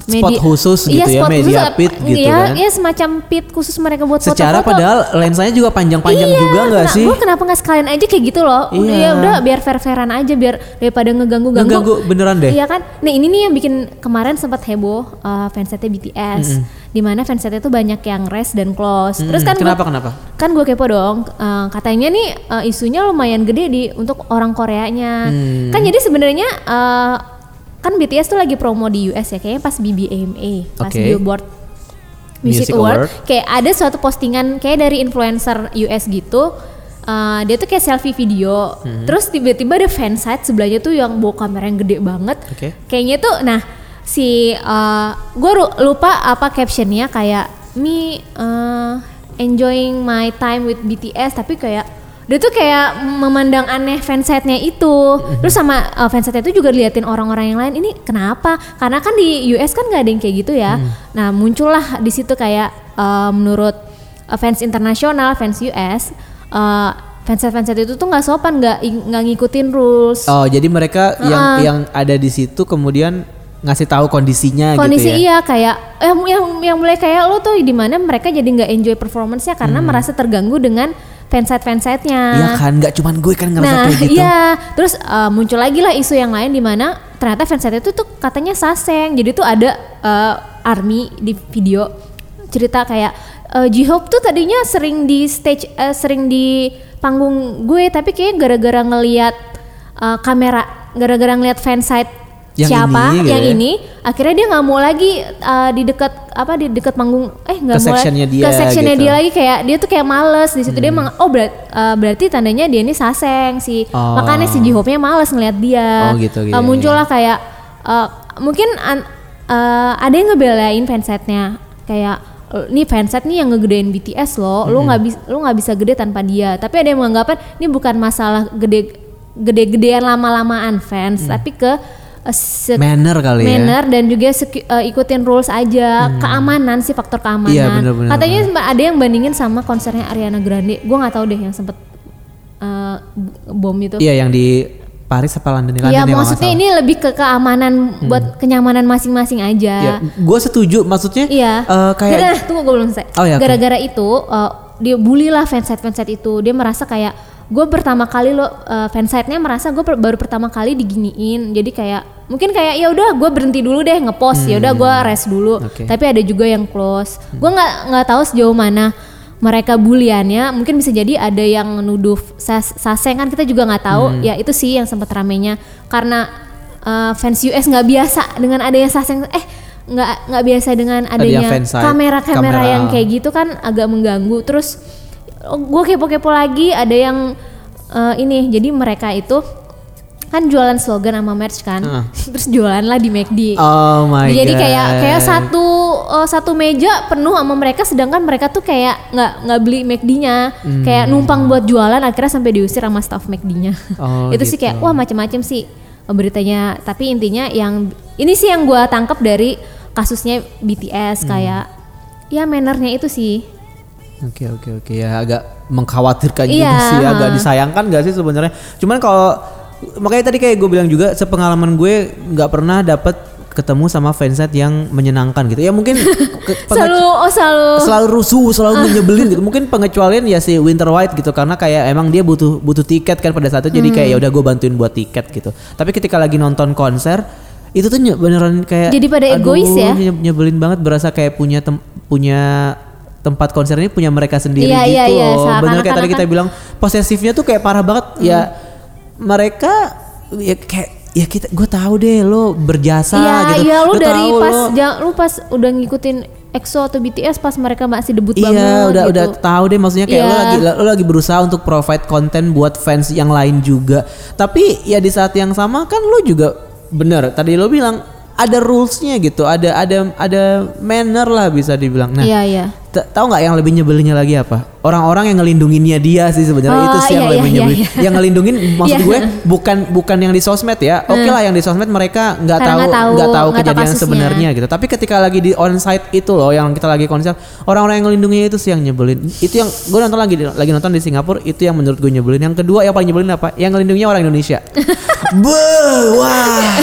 eh, spot khusus gitu iya, ya, spot media khusus, pit gitu iya, kan. Iya semacam pit khusus mereka buat Secara foto-foto. padahal lensanya juga panjang-panjang iya, juga nggak sih? Gue kenapa nggak sekalian aja kayak gitu loh? Udah Iya. ya udah biar fair-fairan aja biar daripada ngeganggu-ganggu. Ngeganggu beneran deh. Iya kan? Nah ini nih yang bikin kemarin sempat heboh uh, fansetnya BTS. Di mana fansetnya tuh banyak yang rest dan close. Terus kan kenapa gua, kenapa? kan gue kepo dong. uh, katanya nih uh, isunya lumayan gede di untuk orang Koreanya. Hmm. Kan jadi sebenarnya uh, kan BTS tuh lagi promo di US ya kayaknya pas BBMA, pas Oke. Billboard Music, Music Award, Award. kayak ada suatu postingan kayak dari influencer US gitu uh, dia tuh kayak selfie video Hmm. terus tiba-tiba ada fansite sebelahnya tuh yang bawa kamera yang gede banget Oke. kayaknya tuh nah si uh, gue lupa apa captionnya kayak me uh, enjoying my time with BTS tapi kayak dia tuh kayak memandang aneh fansite-nya itu Mhm. terus sama uh, fansite itu juga diliatin orang-orang yang lain ini kenapa karena kan di US kan nggak ada yang kayak gitu ya Hmm. nah muncullah di situ kayak uh, menurut uh, fans internasional fans US uh, fansite itu tuh nggak sopan nggak nggak ngikutin rules Oh, jadi mereka yang Heeh. yang ada di situ kemudian ngasih tahu kondisinya kondisi gitu ya. iya kayak yang yang yang mulai kayak lo tuh di mana mereka jadi nggak enjoy performance-nya karena merasa terganggu dengan fansite fansite-nya. Hmm. Iya kan, nggak cuman gue kan ngerasa Nah, kayak gitu. iya. Terus uh, muncul lagi lah isu yang lain di mana ternyata fansite itu tuh katanya saseng. Jadi tuh ada uh, army di video cerita kayak uh, J-Hope tuh tadinya sering di stage uh, sering di panggung gue tapi kayak gara-gara ngelihat uh, kamera, gara-gara ngelihat fansite Yang siapa? ini gitu yang ya. ini? Akhirnya dia nggak mau lagi uh, di dekat apa di dekat panggung eh nggak mau lagi- sectionnya dia ke sectionnya gitu. dia lagi kayak dia tuh kayak males. Di situ dia meng- oh berat, uh, berarti tandanya dia ini saseng si Oh. makanya si J-Hope-nya males ngeliat dia. Oh, gitu, gitu, Uh, muncullah kayak uh, mungkin an- uh, ada yang ngebelain fansite-nya kayak "Eh, nih fansite nih yang ngegedein BTS loh. Lu nggak bisa lu nggak bisa gede tanpa dia. Tapi ada yang menganggapkan ini bukan masalah gede gede-gedean lama-lamaan fans tapi ke uh, Manner kali ya. manner dan juga uh, ikutin rules aja keamanan sih faktor keamanan Iya, bener-bener. katanya sempat ada yang bandingin sama konsernya Ariana Grande gue nggak tahu deh yang sempet uh, bom itu Iya yang di Paris apa London? London Iya ya, kalau nggak maksudnya ini lebih ke keamanan buat kenyamanan masing-masing aja Ya, gue setuju. Maksudnya Iya. eh, kayak Nah, tunggu gue belum selesai. Oh, ya. Gara-gara itu uh, dia bully lah fansite fansite itu. Dia merasa kayak gue pertama kali lo uh, fansite-nya merasa gue baru pertama kali diginiin. Jadi kayak mungkin kayak ya udah gue berhenti dulu deh ngepost. Ya udah gue rest dulu. Hmm. Oke. Tapi ada juga yang close. Gue nggak nggak tahu sejauh mana mereka buliannya mungkin bisa jadi ada yang nuduh sas saseng kan kita juga nggak tahu Hmm. ya itu sih yang sempat ramenya karena uh, fans US nggak biasa dengan adanya saseng eh nggak nggak biasa dengan Adanya kamera-kamera kamera. yang kayak gitu kan agak mengganggu terus gue kepo-kepo lagi ada yang eh, ini jadi mereka itu kan jualan slogan sama merch kan Heeh. terus jualan lah di McD Oh my jadi god. kayak kayak satu eh, satu meja penuh sama mereka sedangkan mereka tuh kayak nggak nggak beli McD-nya kayak numpang buat jualan akhirnya sampai diusir sama staff McD-nya Oh, itu sih gitu. kayak wah macam-macam sih beritanya tapi intinya yang ini sih yang gua tangkap dari kasusnya Hmm. BTS kayak ya mannernya itu sih Oke oke oke ya agak mengkhawatirkan Iya, juga sih, agak disayangkan gak sih sebenarnya. Cuman kalau makanya tadi kayak gue bilang juga sepengalaman gue nggak pernah dapet ketemu sama fansite yang menyenangkan gitu. Ya mungkin ke- selalu oh selalu selalu rusuh, selalu nyebelin gitu. Mungkin pengecualian ya si Winter White gitu karena kayak emang dia butuh butuh tiket kan pada saat itu jadi Hmm. kayak ya udah gue bantuin buat tiket gitu. Tapi ketika lagi nonton konser itu tuh beneran kayak Jadi pada egois ya? nye- nyebelin banget berasa kayak punya tem- punya tempat konser ini punya mereka sendiri Iya, gitu iya, iya. loh. Bener kayak tadi kita bilang posesifnya tuh kayak parah banget ya mereka ya kayak ya kita gue tahu deh lo berjasa Iya, gitu. iya lu Gua dari tahu pas lo- ja- lu pas udah ngikutin EXO atau BTS pas mereka masih debut Iya, banget udah gitu. udah tahu deh maksudnya kayak lo Iya. lagi lo lagi berusaha untuk provide konten buat fans yang lain juga. Tapi ya di saat yang sama kan lo juga bener tadi lo bilang ada rulesnya gitu, ada ada ada manner lah bisa dibilang. Nah, Iya, iya. Tahu nggak yang lebih nyebelinnya lagi apa? Orang-orang yang ngelindunginnya dia sih sebenarnya Oh, itu sih yang iya, lebih iya, nyebelin. iya, iya. Yang ngelindungin maksud Iya. gue bukan bukan yang di sosmed ya. Oke lah yang di sosmed mereka nggak tahu nggak tahu- kejadian sebenarnya gitu. Tapi ketika lagi di onsite itu loh yang kita lagi konser, orang-orang yang ngelindunginya itu sih yang nyebelin. Itu yang gue nonton lagi lagi nonton di Singapura itu yang menurut gue nyebelin. Yang kedua yang paling nyebelin apa? Yang ngelindunginya orang Indonesia. Wah.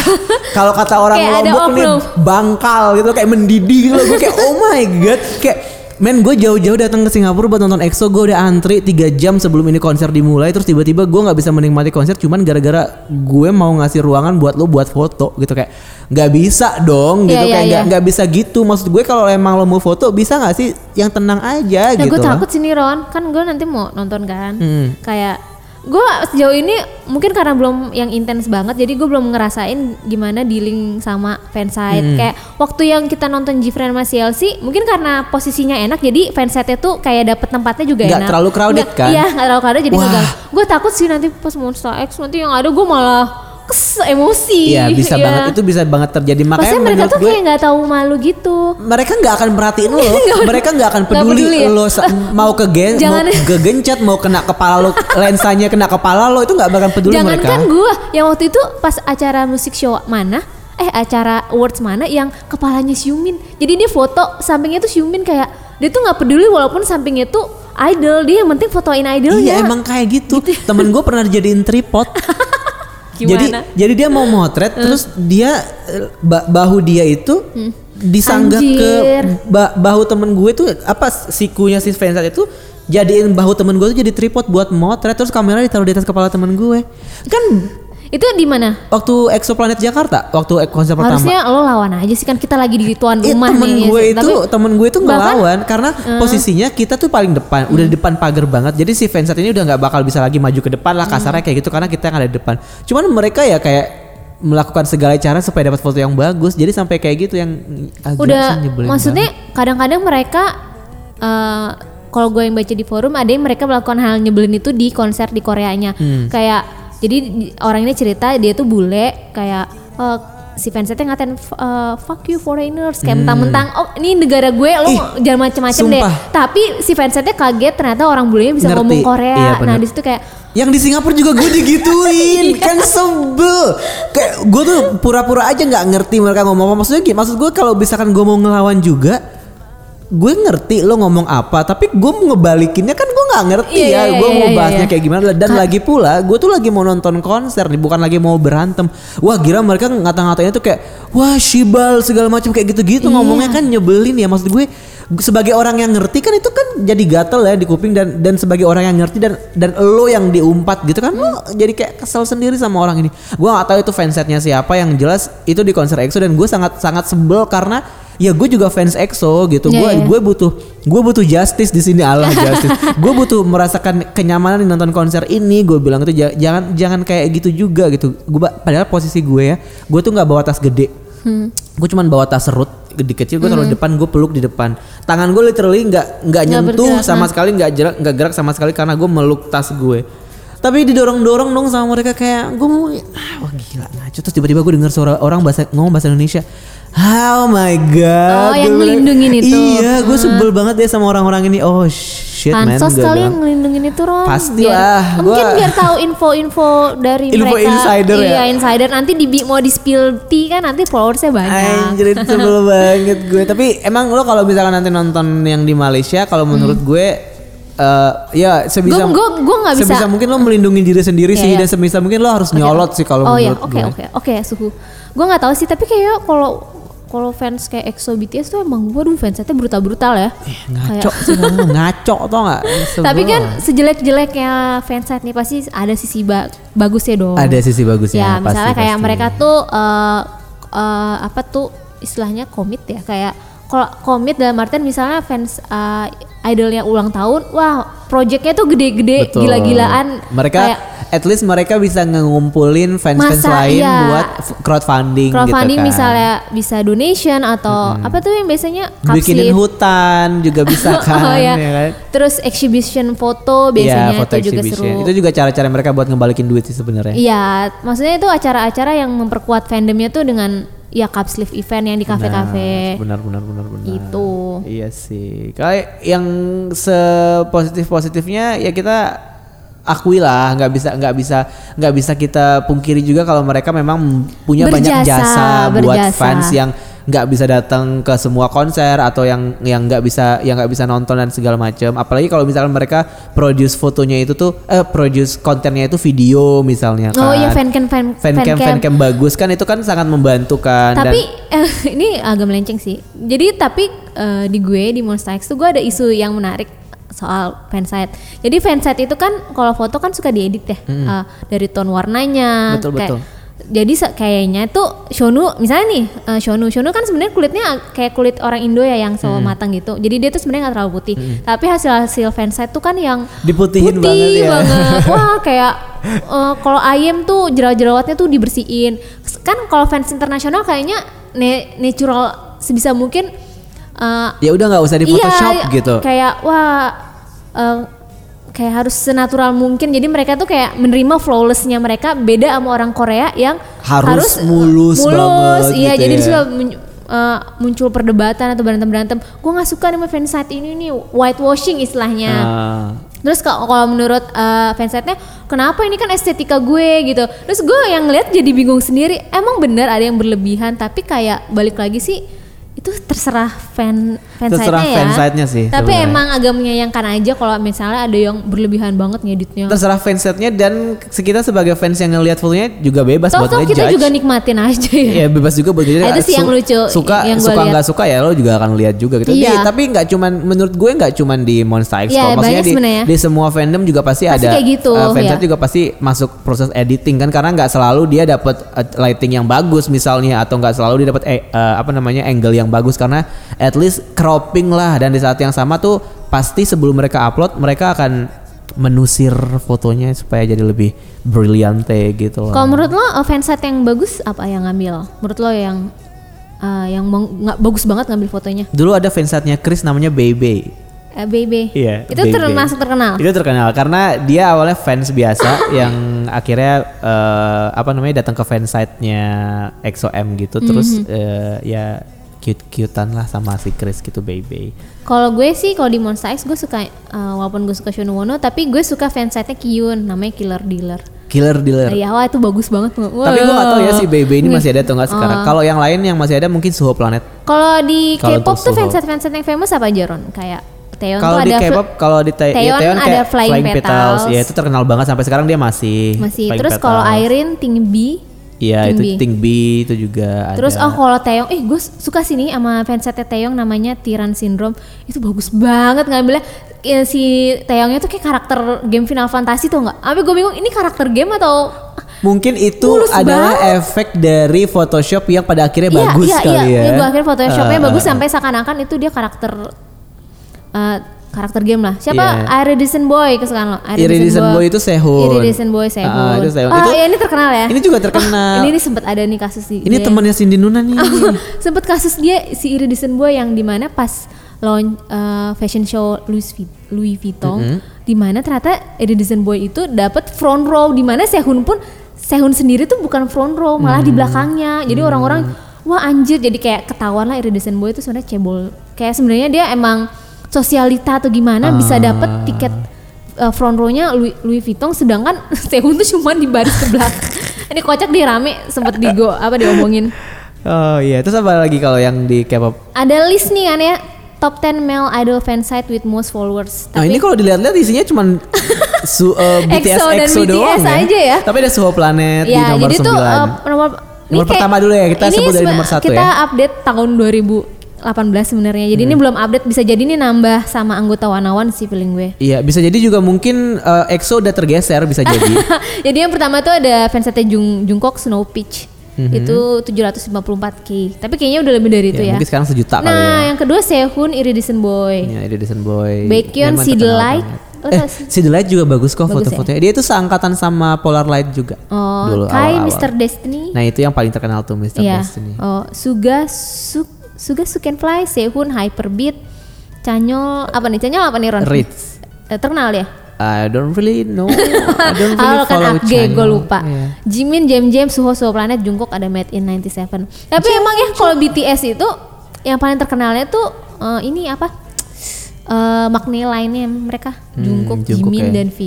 Kalau kata orang Kayak Lombok nih bangkal gitu kayak mendidih gitu loh. Gue kayak oh my god kayak Men gue jauh-jauh datang ke Singapura buat nonton EXO. Gue udah antri 3 jam sebelum ini konser dimulai. Terus tiba-tiba gue gak bisa menikmati konser Cuman gara-gara gue mau ngasih ruangan buat lo buat foto gitu. Kayak gak bisa dong gitu. Iya, iya, Kayak iya. nggak nggak bisa gitu. Maksud gue kalau emang lo mau foto bisa gak sih yang tenang aja Nah gitu gue takut sini Ron, kan gue nanti mau nonton kan. Hmm. Kayak gue sejauh ini mungkin karena belum yang intens banget, jadi gue belum ngerasain gimana dealing sama fansite. Hmm. Kayak waktu yang kita nonton Gfriend sama CLC, mungkin karena posisinya enak, jadi fansite tuh kayak dapet tempatnya juga Nggak enak. terlalu crowded Nggak- kan? Iya, nggak terlalu crowded jadi Gue takut sih nanti pas Monster X nanti yang ada gue malah kes emosi. Iya bisa Iya. banget itu bisa banget terjadi Makanya Maksudnya mereka tuh gue kayak nggak tahu malu gitu. mereka nggak akan perhatiin lo, mereka nggak akan peduli, peduli ya? lo mau ke gen, mau Jangan- gegencet, mau kena kepala lo, lensanya kena kepala lo itu nggak bakal peduli mereka. Jangankan gue yang waktu itu pas acara musik show mana eh acara awards mana yang kepalanya siumin. Jadi dia foto sampingnya tuh siumin kayak dia tuh nggak peduli walaupun sampingnya tuh idol dia yang penting fotoin idolnya. Iya emang kayak gitu. Temen gue pernah dijadiin tripod. Jadi Gimana? jadi dia mau motret terus dia ba- bahu dia itu disanggah ke ba- bahu temen gue tuh apa sikunya si fansat itu jadiin bahu temen gue tuh jadi tripod buat motret terus kamera ditaruh di atas kepala temen gue. Kan Itu di mana? waktu Exoplanet Jakarta, waktu konser pertama. Harusnya lo lawan aja sih kan kita lagi di tuan Iya rumah temen nih. gue ya. itu Tapi temen gue itu ngelawan karena posisinya kita tuh paling depan udah di depan pagar banget jadi si fansat ini udah nggak bakal bisa lagi maju ke depan lah kasarnya kayak gitu karena kita yang ada di depan cuman mereka ya kayak melakukan segala cara supaya dapat foto yang bagus jadi sampai kayak gitu yang agak udah maksudnya kadang-kadang mereka eh, kalau gue yang baca di forum ada yang mereka melakukan hal nyebelin itu di konser di Koreanya Hmm. kayak jadi di- orang ini cerita dia tuh bule kayak eh, si fansnya ngatain "F- eh, fuck you foreigners kayak mentang-mentang oh ini negara gue lo Hmm. Ih, jangan macem-macem deh tapi si fansnya kaget ternyata orang bulenya bisa Ngerti. ngomong Iya, Korea bener. nah di situ kayak yang di Singapura juga gue digituin Iya. kan sebel kayak gue tuh pura-pura aja nggak ngerti mereka ngomong apa maksudnya gini maksud gue kalau misalkan gue mau ngelawan juga gue ngerti lo ngomong apa tapi gue mau ngebalikinnya kan nggak ngerti Iya, ya iya, gue iya, mau iya, bahasnya iya. kayak gimana. Dan lagi pula gue tuh lagi mau nonton konser nih bukan lagi mau berantem. Wah kira mereka ngata-ngatanya tuh kayak wah shibal segala macam kayak gitu-gitu Iya. ngomongnya kan nyebelin ya. Maksud gue sebagai orang yang ngerti kan itu kan jadi gatel ya di kuping dan dan sebagai orang yang ngerti dan dan lo yang diumpat gitu kan lo jadi kayak kesel sendiri sama orang ini. Gue gak tahu itu fansetnya siapa yang jelas itu di konser EXO dan gue sangat sangat sebel karena ya gue juga fans EXO gitu. Gue Iya, iya. gue butuh gue butuh justice di sini. Allah justice. Gue butuh merasakan kenyamanan di nonton konser ini gue bilang itu. Ja- jangan jangan kayak gitu juga gitu. Gue padahal posisi gue ya gue tuh nggak bawa tas gede. Gue cuman bawa tas serut gede kecil gue taruh di depan gue peluk di depan. Tangan gue literally nggak nggak nyentuh bergerak, sama sekali nggak gerak nggak gerak sama sekali karena gue meluk tas gue tapi didorong dorong dong sama mereka kayak gue mau ah, wah gila ngaco. Terus tiba-tiba gue dengar suara orang bahasa ngomong bahasa Indonesia Oh my god. Oh, yang Gua ngelindungin itu. Iya gue sebel banget deh sama orang-orang ini. Oh shit man Pansos gua kali yang ngelindungin itu Ron Pasti Biar- lah, Mungkin gua- biar tahu info-info dari Info mereka. insider ya? Iya insider. Nanti di, mau di spill tea kan nanti followersnya banyak. Anjir itu sebel banget gue. Tapi emang lo kalau misalkan nanti nonton yang di Malaysia Kalau menurut gue eh ya sebisa Gue- gue- gue nggak bisa- sebisa mungkin lo melindungi diri sendiri Iya, sih iya. dan sebisa mungkin lo harus nyolot sih kalau Oh iya. menurut oke gue. oke. Oke suhu. Gue nggak tahu sih tapi kayak kalau kalau fans kayak EXO BTS tuh emang waduh fansnya brutal brutal ya. Ngaco sih ngaco tau gak? Tapi kan sejelek-jeleknya fansite nih pasti ada sisi ba bagusnya dong. Ada sisi bagusnya Ya, pasti, misalnya kayak pasti. mereka tuh eh eh, apa tuh istilahnya komit ya kayak komit dalam artian misalnya fans eh, idolnya ulang tahun, wah projectnya tuh gede-gede, gila-gilaan. Mereka kayak at least mereka bisa ngumpulin fans-fans Masa, lain iya. buat crowdfunding, crowdfunding gitu kan. misalnya bisa donation atau apa tuh yang biasanya bikinin capslip. hutan juga bisa kan, oh, ya. ya kan? Terus exhibition foto biasanya Iya, foto itu juga seru. Itu juga cara-cara mereka buat ngebalikin duit sih sebenarnya. Iya, maksudnya itu acara-acara yang memperkuat fandomnya tuh dengan ya cup sleeve event yang di kafe-kafe. Benar, benar, benar, benar. Gitu. Iya sih. Kayak yang sepositif positifnya ya kita akui lah nggak bisa nggak bisa nggak bisa kita pungkiri juga kalau mereka memang punya banyak Berjasa, jasa buat berjasa. fans yang nggak bisa datang ke semua konser atau yang yang nggak bisa yang nggak bisa nonton dan segala macam apalagi kalau misalkan mereka produce fotonya itu tuh eh produce kontennya itu video misalnya kan Oh iya fancam fan, fancam fancam bagus kan itu kan sangat membantu kan dan- Tapi eh, ini agak melenceng sih. Jadi tapi eh, di gue di Monster X tuh gue ada isu yang menarik soal fansite. Jadi fansite itu kan kalau foto kan suka diedit ya Eh, dari tone warnanya. Betul, kayak- betul. Jadi kayaknya tuh Shonu misalnya nih eh, Shonu Shonu kan sebenarnya kulitnya kayak kulit orang Indo ya yang sawo matang gitu. Jadi dia tuh sebenarnya nggak terlalu putih. Tapi hasil hasil fansite tuh kan yang Diputihin putih banget ya. banget. Wah kayak eh, kalau ayam tuh jerawat-jerawatnya tuh dibersihin. Kan kalau fans internasional kayaknya natural sebisa mungkin eh, ya udah nggak usah di Photoshop iya, gitu Kayak wah eh, kayak harus senatural mungkin. Jadi mereka tuh kayak menerima flawlessnya mereka beda sama orang Korea yang Harus eh, mulus banget Iya, gitu jadi ya. eh, muncul perdebatan atau berantem-berantem. Gue nggak suka nih sama fansite ini nih whitewashing istilahnya. Ah. Terus kalau kalau menurut uh, fansite-nya, kenapa ini kan estetika gue gitu. Terus gue yang ngeliat jadi bingung sendiri. Emang bener ada yang berlebihan, tapi kayak balik lagi sih itu terserah fan fansite-nya Terserah ya. fansite-nya sih Tapi sebenarnya. emang agak menyayangkan aja kalau misalnya ada yang berlebihan banget ngeditnya. terserah fansetnya dan kita sebagai fans yang ngelihat fotonya juga bebas buat Toh-toh kita ngejudge. juga nikmatin aja ya. Iya bebas juga buat ngejudge. Itu sih yang lucu, Suka yang suka nggak suka ya lo juga akan lihat juga gitu. Iya. Tapi nggak cuman menurut gue nggak cuman di Monster X kok. Maksudnya di, di semua fandom juga pasti, Pasti ada kayak gitu, uh, fanset ya. juga pasti masuk proses editing kan karena nggak selalu dia dapat uh, lighting yang bagus misalnya atau nggak selalu dia dapat eh, uh, apa namanya angle yang bagus karena at least cropping lah dan di saat yang sama tuh pasti sebelum mereka upload mereka akan menusir fotonya supaya jadi lebih brillante gitu loh. Kalau menurut lo uh, fansite yang bagus apa yang ngambil? Menurut lo yang uh, yang nggak bagus banget ngambil fotonya? Dulu ada fansite-nya Chris namanya Bebe. Eh, Baby. Iya. Itu Bebe. termasuk terkenal. Itu terkenal karena dia awalnya fans biasa yang akhirnya eh, apa namanya datang ke fansite-nya EXO-M gitu terus Mhm. eh, ya cute-cutean lah sama si Chris gitu Bebe. Kalau gue sih kalau di Monster X gue suka uh, walaupun gue suka Shun Wono tapi gue suka fansite-nya Kyun namanya Killer Dealer. Killer Dealer. Iya, wah itu bagus banget. Wah. Tapi gue gak tahu ya si Bebe ini masih ada atau enggak sekarang. Oh. Kalau yang lain yang masih ada mungkin Suho Planet. Kalau di K-pop tuh fansite-fansite yang famous apa aja Ron? Kayak Taeyeon Kalau tuh di ada K-pop, kalau di ya, Taeyeon Taeyeon ada kayak Flying Petals. ya itu terkenal banget sampai sekarang dia masih. masih. Flying Terus kalau Petals. Irene Ting B Iya itu. Ting B itu juga Terus ada. oh kalau Taeyong, eh gue suka sih nih sama fansite Taeyong namanya Tiran Syndrome itu bagus banget ngambilnya ya, si Taeyongnya tuh kayak karakter game Final Fantasy tuh nggak? Tapi gue bingung ini karakter game atau Mungkin itu Mulus adalah banget. efek dari Photoshop yang pada akhirnya iya bagus iya kali iya, ya. iya gue akhirnya Photoshopnya Eh, bagus eh, sampai seakan-akan itu dia karakter eh, karakter game lah. Siapa? Iya. Iridescent Boy kesukaan lo? Iridescent Boy itu Sehun. Iridescent Boy Sehun. Ah, itu Sehun. Ah, Itu- iya, ini terkenal ya. Ini juga terkenal. ini nih sempat ada nih kasus di Ini dia. temannya Cindy Nuna nih. sempet kasus dia si Iridescent Boy yang di mana pas launch eh, fashion show Louis, Louis Vuitton Mm-hmm. di mana ternyata Iridescent Boy itu dapat front row di mana Sehun pun Sehun sendiri tuh bukan front row malah Mm. di belakangnya jadi orang-orang wah anjir jadi kayak ketahuan lah Iridescent Boy itu sebenarnya cebol kayak sebenarnya dia emang sosialita atau gimana bisa Ah. dapat tiket eh, front row-nya Louis, Louis Vuitton sedangkan Sehun tuh cuma di baris ke belakang ini kocak di rame sempet digo apa diomongin oh iya, terus apa lagi kalau yang di K-pop? ada list nih kan ya top 10 male idol fansite with most followers. Nah ini kalau dilihat-lihat isinya cuman su, eh, BTS EXO dan EXO doang BTS ya. aja ya. Tapi ada Suho Planet di ya, nomor jadi 9. tuh uh, nomor Nomor pertama dulu ya, kita sebut dari nomor satu kita ya. update tahun 2018 sebenarnya. Jadi Hmm. ini belum update bisa jadi ini nambah sama anggota Wanawan sih feeling gue. Iya, bisa jadi juga mungkin eh, EXO udah tergeser bisa jadi. jadi yang pertama tuh ada fansite Jung Jungkook Snow Peach. Itu 754k. Tapi kayaknya udah lebih dari itu Mhm. ya, ya. mungkin sekarang sejuta kali Nah, ya. yang kedua Sehun Iridescent Boy. Iya, Iridescent Boy. Baekhyun, Memang Si terkenal Delight. banget. Lo Eh, tau sih? si Delight juga bagus kok ya? foto-fotonya. Dia itu seangkatan sama Polar Light juga. Oh, dulu Kai awal-awal. Mr. Destiny. Nah, itu yang paling terkenal tuh Mr. Iya. Destiny. Oh, Suga Su, Suga Sukenfly, Sehun, Hyperbeat, Canyol apa nih? Canyol apa nih Ron? Ritz. Eh, terkenal ya? I don't really know. I don't really Halo kan follow AG, channel. gue lupa. Iya. Jimin, Jam Jam, Suho, Suho Planet, Jungkook ada Made in 97. Tapi emang ya kalau BTS itu yang paling terkenalnya tuh eh, ini apa? Eh makna lainnya mereka Jungkook, Hmm, Jungkook Jimin ya. dan V.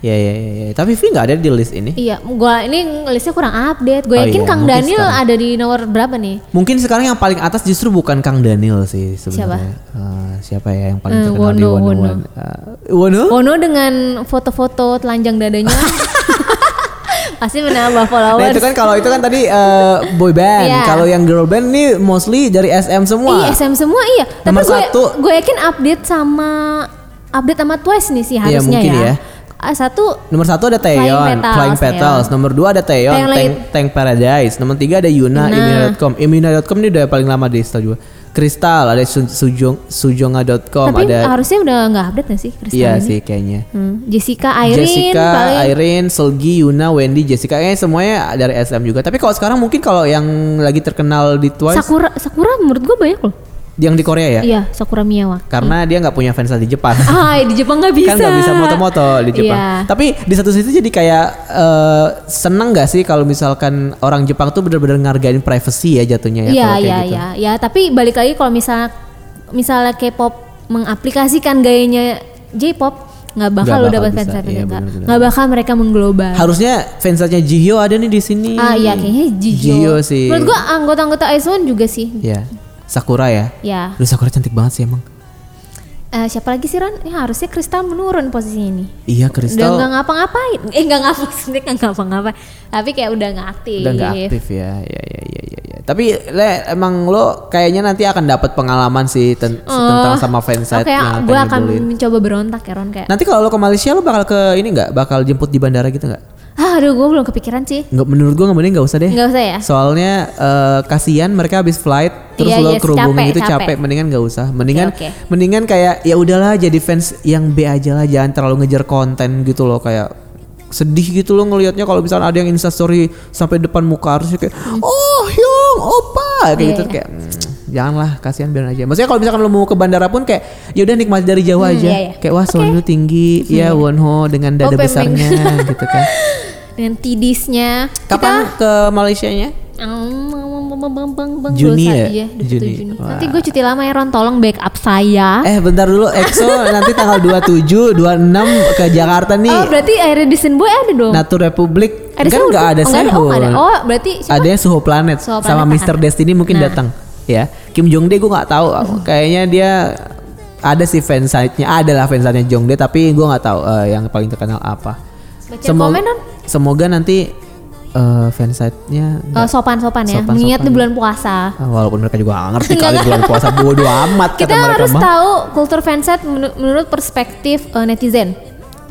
Ya ya ya. ya. Tapi V nggak ada di list ini. Iya, gua ini listnya kurang update. Gue Oh yakin iya, Kang mungkin Daniel sekarang. ada di nomor berapa nih? Mungkin sekarang yang paling atas justru bukan Kang Daniel sih sebenarnya. Eh, siapa ya yang paling Eh, terkenal di Wono, One Wono. One? Eh, Wono? Ono dengan foto-foto telanjang dadanya. Pasti menambah Nah followers. itu kan kalau itu kan tadi eh, boy band. Iya. Kalau yang girl band nih mostly dari SM semua. Iya SM semua iya. Tapi Nomor gue satu. gue yakin update sama update sama Twice nih sih Iya, harusnya mungkin ya. ya. Ah, Satu Nomor satu ada Taeyeon, Flying Flying Petals, Petals. Taeyeon. Nomor dua ada Taeyeon, Tank, Tank Paradise. Nomor tiga ada Yuna. Imina.com. Imina.com ini udah paling lama deh setahu gue. Kristal, ada Su- Sujong, Sujonga.com, tapi ada harusnya udah nggak update gak sih Kristal Iya ini? sih kayaknya. Hmm, Jessica, Irene, Jessica, paling Irene, Selgi, Yuna, Wendy, Jessica, kayaknya semuanya dari SM juga. Tapi kalau sekarang mungkin kalau yang lagi terkenal di Twice, Sakura, Sakura menurut gue banyak loh. Yang di Korea ya, Iya, Sakura Miyawaki. karena dia nggak punya fans di Jepang. Ah, di Jepang nggak bisa. kan nggak bisa moto-moto di Jepang. Iya. Tapi di satu sisi jadi kayak eh, seneng gak sih kalau misalkan orang Jepang tuh bener-bener ngargain privacy ya jatuhnya ya. Iya, iya, gitu. iya, ya. Tapi balik lagi kalau misalnya misalnya K-pop mengaplikasikan gayanya J-pop nggak bakal Nggak bakal dapat bisa, fans iya, nggak benar-benar. nggak bakal mereka mengglobal. Harusnya fansnya Jihyo ada nih di sini. Ah iya kayaknya Jihyo. Jihyo sih. Menurut gua anggota-anggota IZ*ONE juga sih. Ya. Sakura ya. Ya. Lu Sakura cantik banget sih emang. Eh, siapa lagi sih Ron? Ya harusnya Kristal menurun posisinya ini. Iya Udah Kristal nggak ngapa-ngapain. Eh nggak ngapa sebenarnya nggak ngapa-ngapain. Tapi kayak udah nggak aktif. udah nggak aktif ya. Ya ya ya ya. ya. Tapi le emang lo kayaknya nanti akan dapat pengalaman sih ten- tentang sama fansite Oke, yang gue akan mencoba berontak ya Ron kayak. Nanti kalau lo ke Malaysia lo bakal ke ini nggak? Bakal jemput di bandara gitu nggak? Ah, aduh gue belum kepikiran sih. Nggak menurut gua nggak mending nggak usah deh. Nggak usah ya. Soalnya eh, kasihan mereka habis flight terus Iya, lo iya, kerubungin capek, gitu capek. capek. mendingan nggak usah. Mendingan oke. mendingan kayak ya udahlah jadi fans yang B aja lah jangan terlalu ngejar konten gitu loh kayak sedih gitu loh ngelihatnya kalau misalnya ada yang instastory sampai depan muka harusnya kayak oh Hyung opa kayak Iya, gitu iya. kayak "Hmm, janganlah kasihan biarin aja. Maksudnya kalau misalkan lo mau ke bandara pun kayak ya udah nikmati dari jauh aja. iya, iya. Kayak wah soalnya tinggi ya Wonho dengan dada Oh, pemeng. besarnya gitu kan. Dengan tidisnya. Kapan ke Malaysia-nya? Juni Juni ya? Iya, Juni. Juni. Wah. Nanti gue cuti lama ya Ron, tolong backup saya. Eh bentar dulu EXO nanti tanggal 27, 26 ke Jakarta nih. Oh, berarti Air Edison Boy ada dong. Natur Republik Ada kan Sehun? nggak ada Oh, nggak ada. Oh, Sehun. nggak ada. Oh, berarti siapa? Ada yang Suho Planet Suho sama Planet Mr. ada. Destiny mungkin Nah. datang ya. Kim Jongdae gue nggak tahu. Kayaknya dia ada sih fansite-nya, ada lah fansite-nya Jongdae tapi gue nggak tahu eh, yang paling terkenal apa. Baca Semoga, komen, semoga nanti eh, fansite-nya Oh, nggak- sopan-sopan ya. Mengingat ini bulan puasa. Ah, walaupun mereka juga nggak ngerti kali bulan puasa bodo amat Kita kata mereka harus mah. tahu kultur fansite menu- menurut perspektif eh, netizen.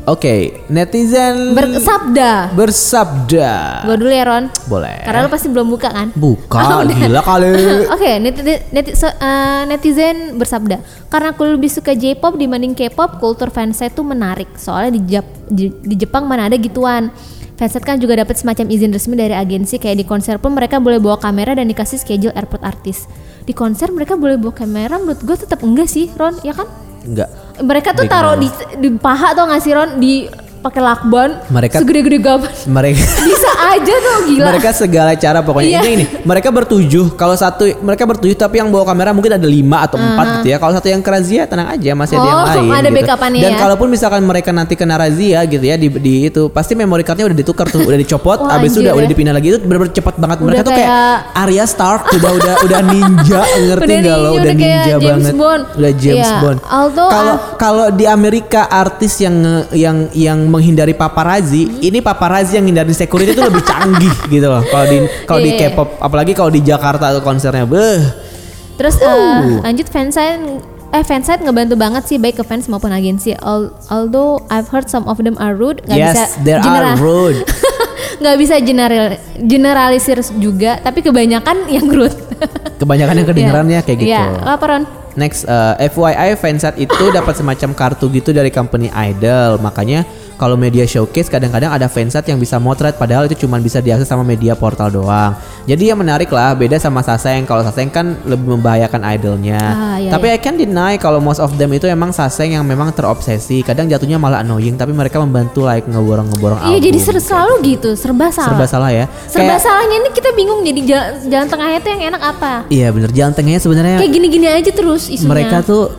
Oke, netizen Bersabda. bersabda. Gue dulu ya Ron. Boleh. Karena lu pasti belum buka kan? Buka, gila kali. Oke, neti- neti- se- eh, netizen bersabda, karena aku lebih suka J-pop dibanding K-pop, kultur fansite itu menarik. Soalnya di, Jap- di- di Jepang mana ada gituan. Fansite kan juga dapat semacam izin resmi dari agensi, kayak di konser pun mereka boleh bawa kamera dan dikasih schedule airport artis. Di konser mereka boleh bawa kamera, menurut gue tetap enggak sih, Ron, ya kan? Enggak. Mereka tuh taruh di, di paha atau nggak sih, Ron? Di pakai lakban, Mereka- segede-gede gaban. Mereka Bisa aja tuh gila. mereka segala cara pokoknya Iya. ini ini mereka bertujuh kalau satu mereka bertujuh tapi yang bawa kamera mungkin ada lima atau empat gitu ya kalau satu yang ke razia tenang aja masih ada yang Oh, lain ada gitu. backupannya dan ya. kalaupun misalkan mereka nanti kena razia gitu ya di, di itu pasti memory cardnya udah ditukar tuh udah dicopot Wah, habis itu anjir udah ya. udah dipindah lagi itu bener-bener cepat banget Udah mereka tuh kayak kayak- Arya Stark udah udah udah ninja ngerti Udah nggak lo udah udah kayak ninja James banget Bond. udah James Iya, Bond kalau kalau di Amerika artis yang yang yang menghindari paparazzi Hmm. ini paparazzi yang hindari security itu lebih canggih gitu loh kalau di kalau di Iya. K-pop apalagi kalau di Jakarta atau konsernya beh Terus eh, lanjut fansite eh fansite ngebantu banget sih baik ke fans maupun agensi. Al- although I've heard some of them are rude, nggak yes bisa there are rude nggak bisa general generalisir juga, tapi kebanyakan yang rude. kebanyakan yang kedengerannya kayak gitu Iya, laporan. Next, uh, FYI fansite itu dapat semacam kartu gitu dari company idol. Makanya kalau media showcase kadang-kadang ada fansite yang bisa motret padahal itu cuma bisa diakses sama media portal doang. Jadi ya menarik lah, beda sama Saseng. Kalau Saseng kan lebih membahayakan idolnya. Ah, iya, tapi I can deny kalau most of them itu emang Saseng yang memang terobsesi. Kadang jatuhnya malah annoying, tapi mereka membantu like ngeborong-ngeborong Iya album. jadi ser- selalu gitu, serba salah. serba salah ya. Serba Kayak- salahnya ini kita bingung jadi jalan, jalan tengahnya tuh yang enak apa. Iya bener jalan tengahnya sebenarnya Kayak gini-gini aja terus isunya. mereka tuh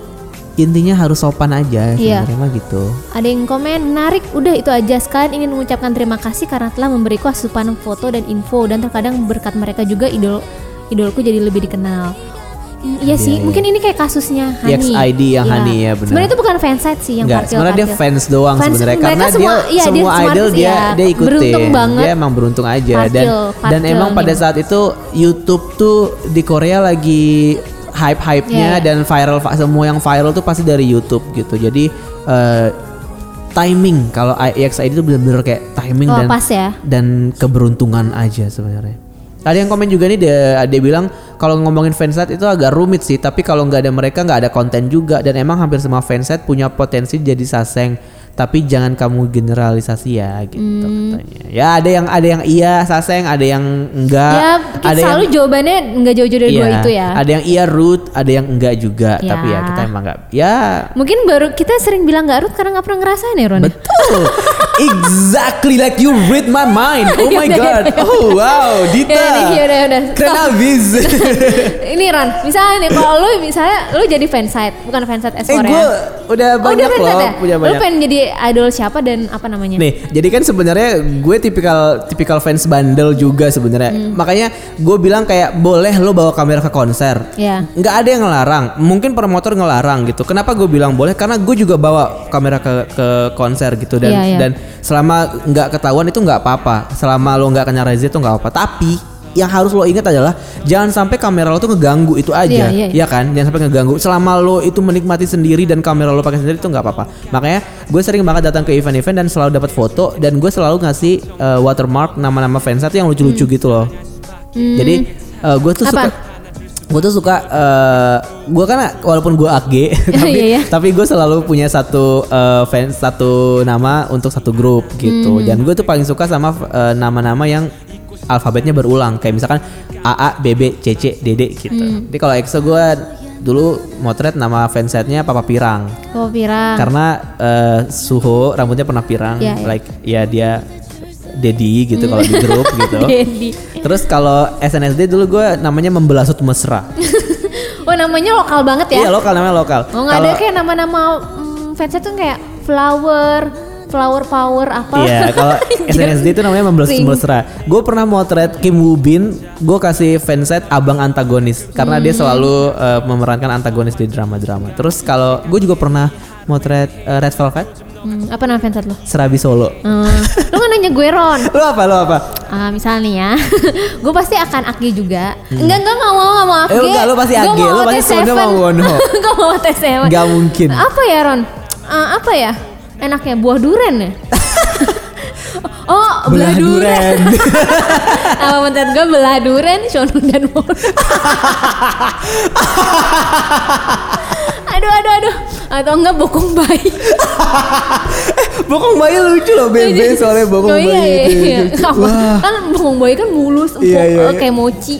intinya harus sopan aja Iya. sebenarnya mah gitu. Ada yang komen menarik, udah itu aja. Sekalian ingin mengucapkan terima kasih karena telah memberiku asupan foto dan info dan terkadang berkat mereka juga idol idolku jadi lebih dikenal. Hmm, iya sih, iya. mungkin ini kayak kasusnya Hani. EXID yang Iya. Hani, ya benar. Sebenarnya itu bukan fansite sih yang Enggak, parkir sebenarnya dia fans doang sebenarnya karena semua- dia iya, semua idol dia ya. dia ikutin. Beruntung banget. Dia emang beruntung aja dan Parkil, dan emang pada saat itu YouTube tuh di Korea lagi hype-hype-nya Iya. dan viral semua yang viral tuh pasti dari YouTube gitu. Jadi eh, timing kalau EXID itu bener-bener kayak timing Oh, dan pas ya. dan keberuntungan aja sebenarnya. Ada yang komen juga nih dia, dia bilang kalau ngomongin fansite itu agak rumit sih, tapi kalau nggak ada mereka nggak ada konten juga dan emang hampir semua fansite punya potensi jadi saseng. Tapi jangan kamu generalisasi ya gitu Hmm. katanya. Ya ada yang ada yang iya saseng, ada yang enggak. Ya, ada selalu jawabannya nggak jauh-jauh dari dua iya, itu ya. Ada yang iya root, ada yang enggak juga. Ya. Tapi ya kita emang nggak. Ya Mungkin baru kita sering bilang nggak Ruth karena nggak pernah ngerasain ya Ron. Betul. exactly like you read my mind. Oh my god. Oh wow, Dita. Ya udah, ya udah, ya udah. Keren. Ini Ron, misalnya nih kalau lu misalnya lu jadi fansite, bukan fansite S eh Korea. gue udah Oh, banyak udah loh, ya? punya Lu banyak. pengen jadi idol siapa dan apa namanya? Nih, jadi kan sebenarnya gue tipikal tipikal fans bandel juga sebenarnya. Hmm. Makanya gue bilang kayak boleh lo bawa kamera ke konser. Iya. Nggak ada yang ngelarang. Mungkin promotor ngelarang gitu. Kenapa gue bilang boleh? Karena gue juga bawa kamera ke ke konser gitu dan Iya, iya. dan selama nggak ketahuan itu nggak apa-apa. Selama lo nggak kena razia itu nggak apa-apa. Tapi yang harus lo ingat adalah jangan sampai kamera lo tuh ngeganggu itu aja, Iya, iya, ya kan? Jangan sampai ngeganggu. Selama lo itu menikmati sendiri dan kamera lo pakai sendiri itu nggak apa-apa. Makanya gue sering banget datang ke event-event dan selalu dapat foto dan gue selalu ngasih uh, watermark nama-nama fans yang lucu-lucu gitu loh. Jadi uh, gue tuh Hmm. Apa? suka gue tuh suka uh, gue kan walaupun gue AG tapi Iya, iya. tapi gue selalu punya satu uh, fans satu nama untuk satu grup gitu Hmm. dan gue tuh paling suka sama uh, nama-nama yang alfabetnya berulang kayak misalkan AA BB CC DD gitu Hmm. jadi kalau EXO gue dulu motret nama fansite-nya Papa Pirang Oh, Pirang. karena uh, Suho rambutnya pernah pirang Iya, iya. like ya dia Dedi gitu kalau di grup gitu Dedi. Terus kalau SNSD dulu gue namanya membelasut mesra. Oh, namanya lokal banget ya? Iya lokal namanya lokal. Oh, nggak ada kayak nama-nama mm, fansite tuh kayak flower, flower power apa? Iya, kalau SNSD itu namanya mesra. Gue pernah motret Kim Woo Bin, gue kasih fanset abang antagonis karena dia Hmm. selalu uh, memerankan antagonis di drama-drama. Terus kalau gue juga pernah motret uh, Red Velvet, Hmm, apa nama fansite lo? Serabi Solo. Hmm, lu nggak nanya gue Ron? Lo apa? Lo apa? Ah, misalnya nih ya, gue pasti akan Agi juga. Enggak, enggak, nggak mau, nggak mau. Hmm. Eh, enggak, lu pasti mau Lu pasti T7. Sono mau Wonho. Gue mau T7. Gak mungkin. Apa ya Ron? Ah, apa ya? Enaknya buah duren ya? oh, belah, duren. Nama menurut gue belah duren, Shono dan Mono. aduh, aduh, aduh. Atau enggak bokong bayi. Bokong bayi lucu loh bebe soalnya bokong Oh, iya, bayi iya, itu. iya. Apa? Wah. Kan bokong bayi kan mulus, empuk, Iya, iya, eh, iya. kayak mochi.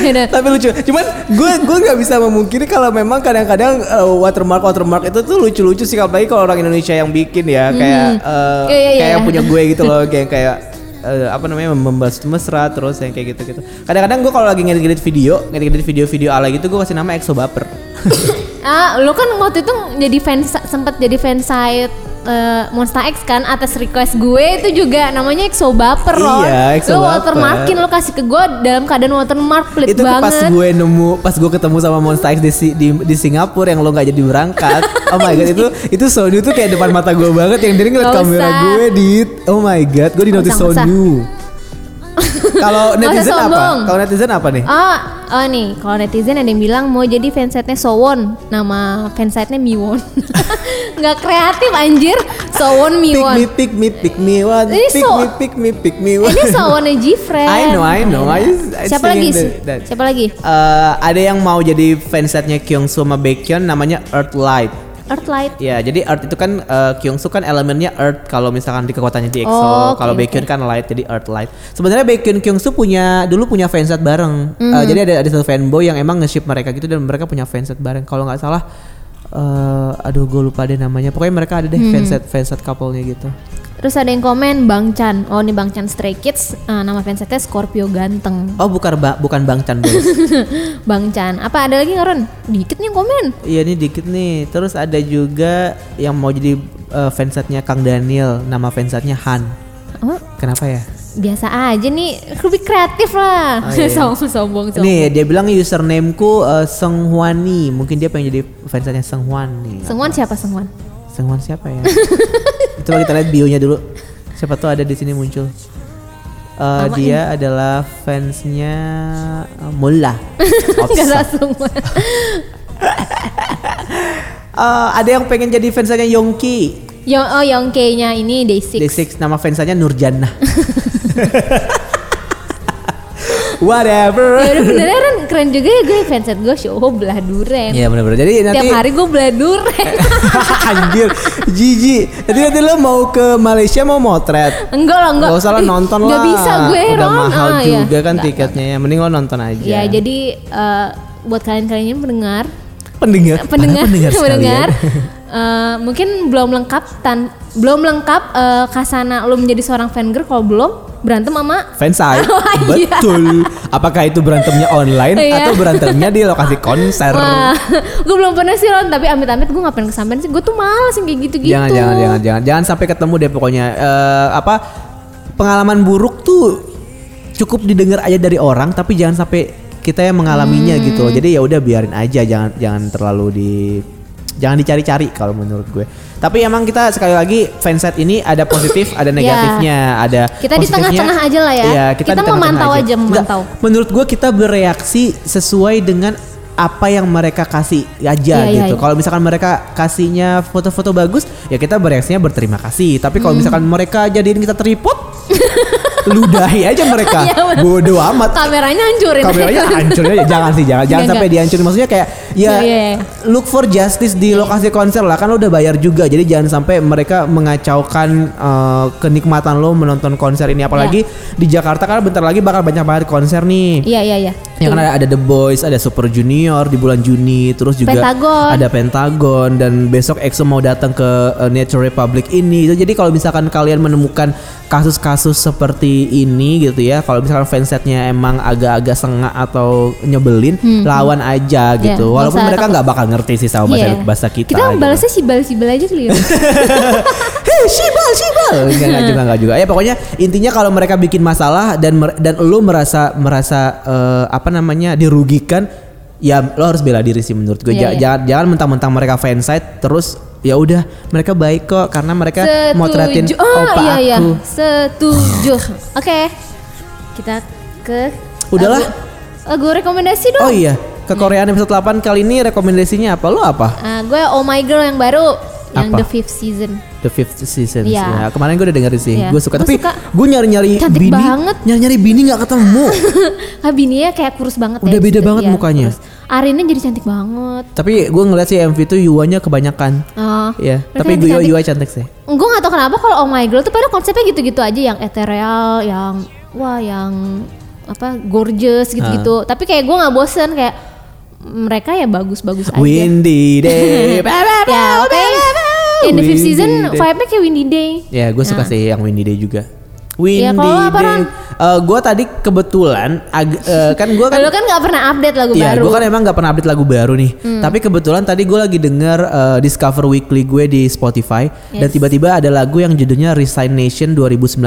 Yaudah. tapi lucu. Cuman gue gue nggak bisa memungkiri kalau memang kadang-kadang uh, watermark watermark itu tuh lucu-lucu sih. Apalagi kalau orang Indonesia yang bikin ya kayak uh, Iya, iya, kayak iya. yang punya gue gitu loh kayak kayak uh, apa namanya membahas mesra terus yang kayak gitu gitu kadang-kadang gue kalau lagi ngedit video ngedit video-video ala gitu gue kasih nama exo baper. Ah, lo kan waktu itu jadi fans sempat jadi fansite eh, Monster X kan atas request gue itu juga namanya Exo Baper loh. Iya, Exo Lo watermarkin lo kasih ke gue dalam keadaan watermark pelit itu banget. pas gue nemu pas gue ketemu sama Monster X di, di, di Singapura yang lo nggak jadi berangkat oh my god itu itu Sonu tuh kayak depan mata gue banget yang dia ngeliat kamera usah. gue di oh my god gue di notice. Sonu kalau netizen apa kalau netizen apa nih Oh, oh nih, kalau netizen ada yang bilang mau jadi fansite-nya Sowon, nama fansite-nya Miwon. Nggak kreatif anjir, Sowon Pick me, Miwon. pick me, pick me one. Ini Pick so- me, pick me, pick me one. Ini Sowonnya Jifren. I know, I know. I, I Siapa lagi? Siapa lagi? Eh, ada yang mau jadi fansetnya Kyungsu sama Baekhyun namanya Earthlight. Earthlight. Ya, jadi Earth itu kan uh, Kyungsoo kan elemennya Earth kalau misalkan di kekuatannya di EXO. Oh, oke, kalau. Baekhyun kan Light jadi Earth Light. Sebenarnya Baekhyun Kyungsoo punya dulu punya fanset bareng. Hmm. Uh, jadi ada ada satu fanboy yang emang nge-ship mereka gitu dan mereka punya fanset bareng. Kalau nggak salah eh aduh gue lupa deh namanya. Pokoknya mereka ada deh Hmm. fanset fanset couple-nya gitu. Terus ada yang komen Bang Chan. Oh, ini Bang Chan Stray Kids. Eh, nama fansnya Scorpio ganteng. Oh, bukan ba- bukan Bang Chan Boys. Bang Chan. Apa ada lagi nggak Ron? Dikit nih yang komen. Iya ini dikit nih. Terus ada juga yang mau jadi uh, fansetnya Kang Daniel. Nama fansetnya Han. Oh, Kenapa ya? biasa aja nih. Lebih kreatif lah. Oh, iya. sombong, sombong, sombong. Nih dia bilang usernameku uh, Senghwani. Mungkin dia pengen jadi fansnya Senghwan nih. Sengwan siapa Sengwan? Senghwan siapa ya? Coba kita lihat bionya dulu. Siapa tuh ada di sini muncul. Uh, dia adalah fansnya uh, Mullah. Gak Opsa. langsung. Uh, ada yang pengen jadi fansnya Yongki. Yang oh yang K-nya ini Day6. D6 nama fansnya Nurjannah. Whatever. Ya udah beneran keren juga ya gue fanset gue show belah duren. Iya benar-benar. Jadi nanti Tiap hari gue belah duren. Anjir, jijik. Jadi nanti lo mau ke Malaysia mau motret. enggak lah enggak. Gak usah lah Ih, nonton lah. Nggak bisa gue Udah Ron. mahal Ah, iya. juga kan Nggak, tiketnya ya. Mending lo nonton aja. Ya jadi eh, buat kalian-kalian ini pendengar, pendengar, pendengar, pendengar, pendengar, eh, mungkin belum lengkap tan, belum lengkap eh, kasana lo menjadi seorang fan girl kalau belum berantem sama Fansite. Oh, iya. Betul. Apakah itu berantemnya online Iya. atau berantemnya di lokasi konser? Wah, gue belum pernah sih Ron, tapi amit-amit gue ngapain kesampean sih? Gue tuh males yang kayak gitu-gitu. Jangan, jangan, jangan, jangan, jangan sampai ketemu deh pokoknya. Eh, apa pengalaman buruk tuh cukup didengar aja dari orang, tapi jangan sampai kita yang mengalaminya Hmm. gitu. Jadi ya udah biarin aja, jangan jangan terlalu di jangan dicari-cari kalau menurut gue. Tapi emang kita sekali lagi fanset ini ada positif, ada negatifnya, ada Ya. Kita di tengah-tengah aja lah ya. Iya, kita, Kita memantau aja, memantau. menurut gue kita bereaksi sesuai dengan apa yang mereka kasih aja Iya, iya, gitu. iya. Kalau misalkan mereka kasihnya foto-foto bagus, ya kita bereaksinya berterima kasih. Tapi Hmm. kalau misalkan mereka jadiin kita tripod, ludahi aja mereka. Iya, bener. Bodoh amat. Kameranya hancurin. Kameranya hancur aja. Jangan sih, jangan jangan Enggak, sampai dihancurin. Maksudnya kayak ya Iya, iya, iya. look for justice di lokasi konser lah. Kan lo udah bayar juga. Jadi jangan sampai mereka mengacaukan eh, kenikmatan lo menonton konser ini. Apalagi di Jakarta kan bentar lagi bakal banyak banget konser nih. Iya iya iya. Ya kan ada, ada The Boys, ada Super Junior di bulan Juni, terus juga Pentagon. ada Pentagon dan besok EXO mau datang ke uh, Nature Republic ini. Jadi kalau misalkan kalian menemukan kasus-kasus seperti ini gitu ya, kalau misalkan fansetnya emang agak-agak sengak atau nyebelin, lawan aja Ya, gitu. nggak Walaupun mereka nggak bakal ngerti sih sama bahasa, Iya. bahasa kita. Kita gitu. balasnya sibal-sibal aja kali ya. Hei shibal Enggak, enggak juga enggak juga ya pokoknya intinya kalau mereka bikin masalah dan dan lu merasa merasa eh, apa namanya dirugikan ya lo harus bela diri sih menurut gue Ja- Iya, iya. jangan jangan mentang-mentang mereka fansite terus ya udah mereka baik kok karena mereka mau teratin Setuju. Oh opa iya iya. aku Setuju. Oke. Kita ke Udahlah. lagu, lagu rekomendasi dong. oh iya ke Koreaan episode 8 kali ini rekomendasinya apa lo apa Ah, gue Oh My Girl yang baru yang Apa? The Fifth Season. The Fifth Season Iya. ya kemarin gue udah dengerin sih Iya. gue suka Gua tapi gue nyari-nyari bini banget. nyari-nyari bini nggak ketemu Ah Bininya kayak kurus banget Udah ya. beda banget Iya, mukanya. kurus. Arinnya jadi cantik banget. tapi gue ngeliat sih MV tuh Yuanya kebanyakan Oh. Iya, tapi gue cantik. UI cantik sih. Gue gak tau kenapa kalau Oh My Girl tuh pada konsepnya gitu-gitu aja yang ethereal, yang wah yang apa gorgeous gitu-gitu. Ah. Tapi kayak gue nggak bosen kayak mereka ya bagus-bagus aja. Windy Day. ya oke. In the fifth season vibe-nya kayak Windy Day. Ya, gue suka Nah. sih yang Windy Day juga. Windy Ya, kalau apa, Day. Ron? gue tadi kebetulan ag- eh, kan gue kan kan nggak pernah update lagu Iya, baru. Hmm. gue kan emang gak pernah update lagu baru nih. Tapi kebetulan tadi gue lagi denger eh, Discover Weekly gue di Spotify dan Yes. tiba-tiba ada lagu yang judulnya Resign Nation 2019.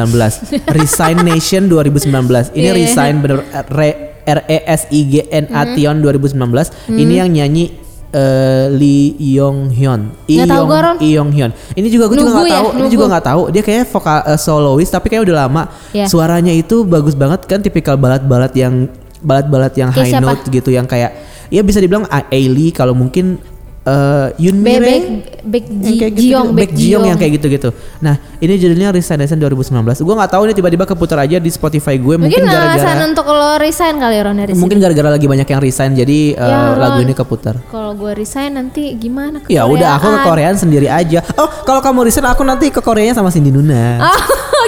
Resign Nation 2019. Ini Iya. Resign bener re, R E S I G N A Hmm. Tion 2019. Ini yang nyanyi eh, Lee Yong Hyun. Lee Yong Hyun. Ini juga gue juga nggak ya, tahu. Ini juga nggak tahu. Dia kayaknya vokal eh, soloist tapi kayak udah lama. Iya. Suaranya itu bagus banget kan tipikal balad-balad yang balad-balad yang Kayak high siapa? note gitu yang kayak ya bisa dibilang Ailey kalau mungkin eh Yun Mire Baek Baek yang Ji- kayak Jiyoung, Baek Jiyoung yang kayak gitu-gitu. Nah, ini judulnya Resign Resign 2019. Gue nggak tahu nih tiba-tiba keputar aja di Spotify gue mungkin, Mungkin alasan gara-gara untuk lo resign kali Ron dari mungkin gara-gara lagi banyak yang resign jadi eh, Ya, lagu Ron. ini keputar. Kalau gue resign nanti gimana? Ya udah aku ke? Koreaan sendiri aja. Oh, kalau kamu resign aku nanti ke Koreanya sama Cindy Nuna. Oh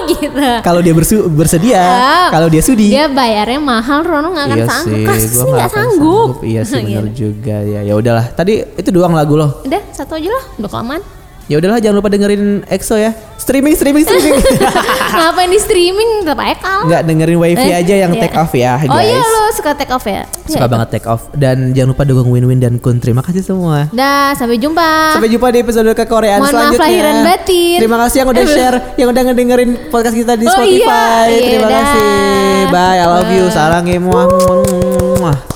gitu. Kalau dia bersu- bersedia, Ah, kalau dia sudi. Dia bayarnya mahal, Rono nggak akan iya sanggup. sih, Kasus sih nggak sanggup. Iya sih Gitu. benar juga ya. Ya udahlah. Tadi itu doang lagu lo. Udah satu aja lah, udah kelamaan. Ya udahlah jangan lupa dengerin EXO ya. Streaming streaming streaming. Ngapain di streaming tetap aja kalah. Nggak dengerin wifi Eh, aja yang iya. take off ya guys. Oh iya lo suka take off ya? Suka Ya. banget take off dan jangan lupa dukung Win-Win dan Kun. Terima kasih semua. Dah, sampai jumpa. Sampai jumpa di episode ke Koreaan Mohon maaf selanjutnya. lahir dan batin. Terima kasih yang udah share, yang udah ngedengerin podcast kita di Oh Spotify. iya, Terima iya, kasih. Bye, I love you. Bye. Sarang muah.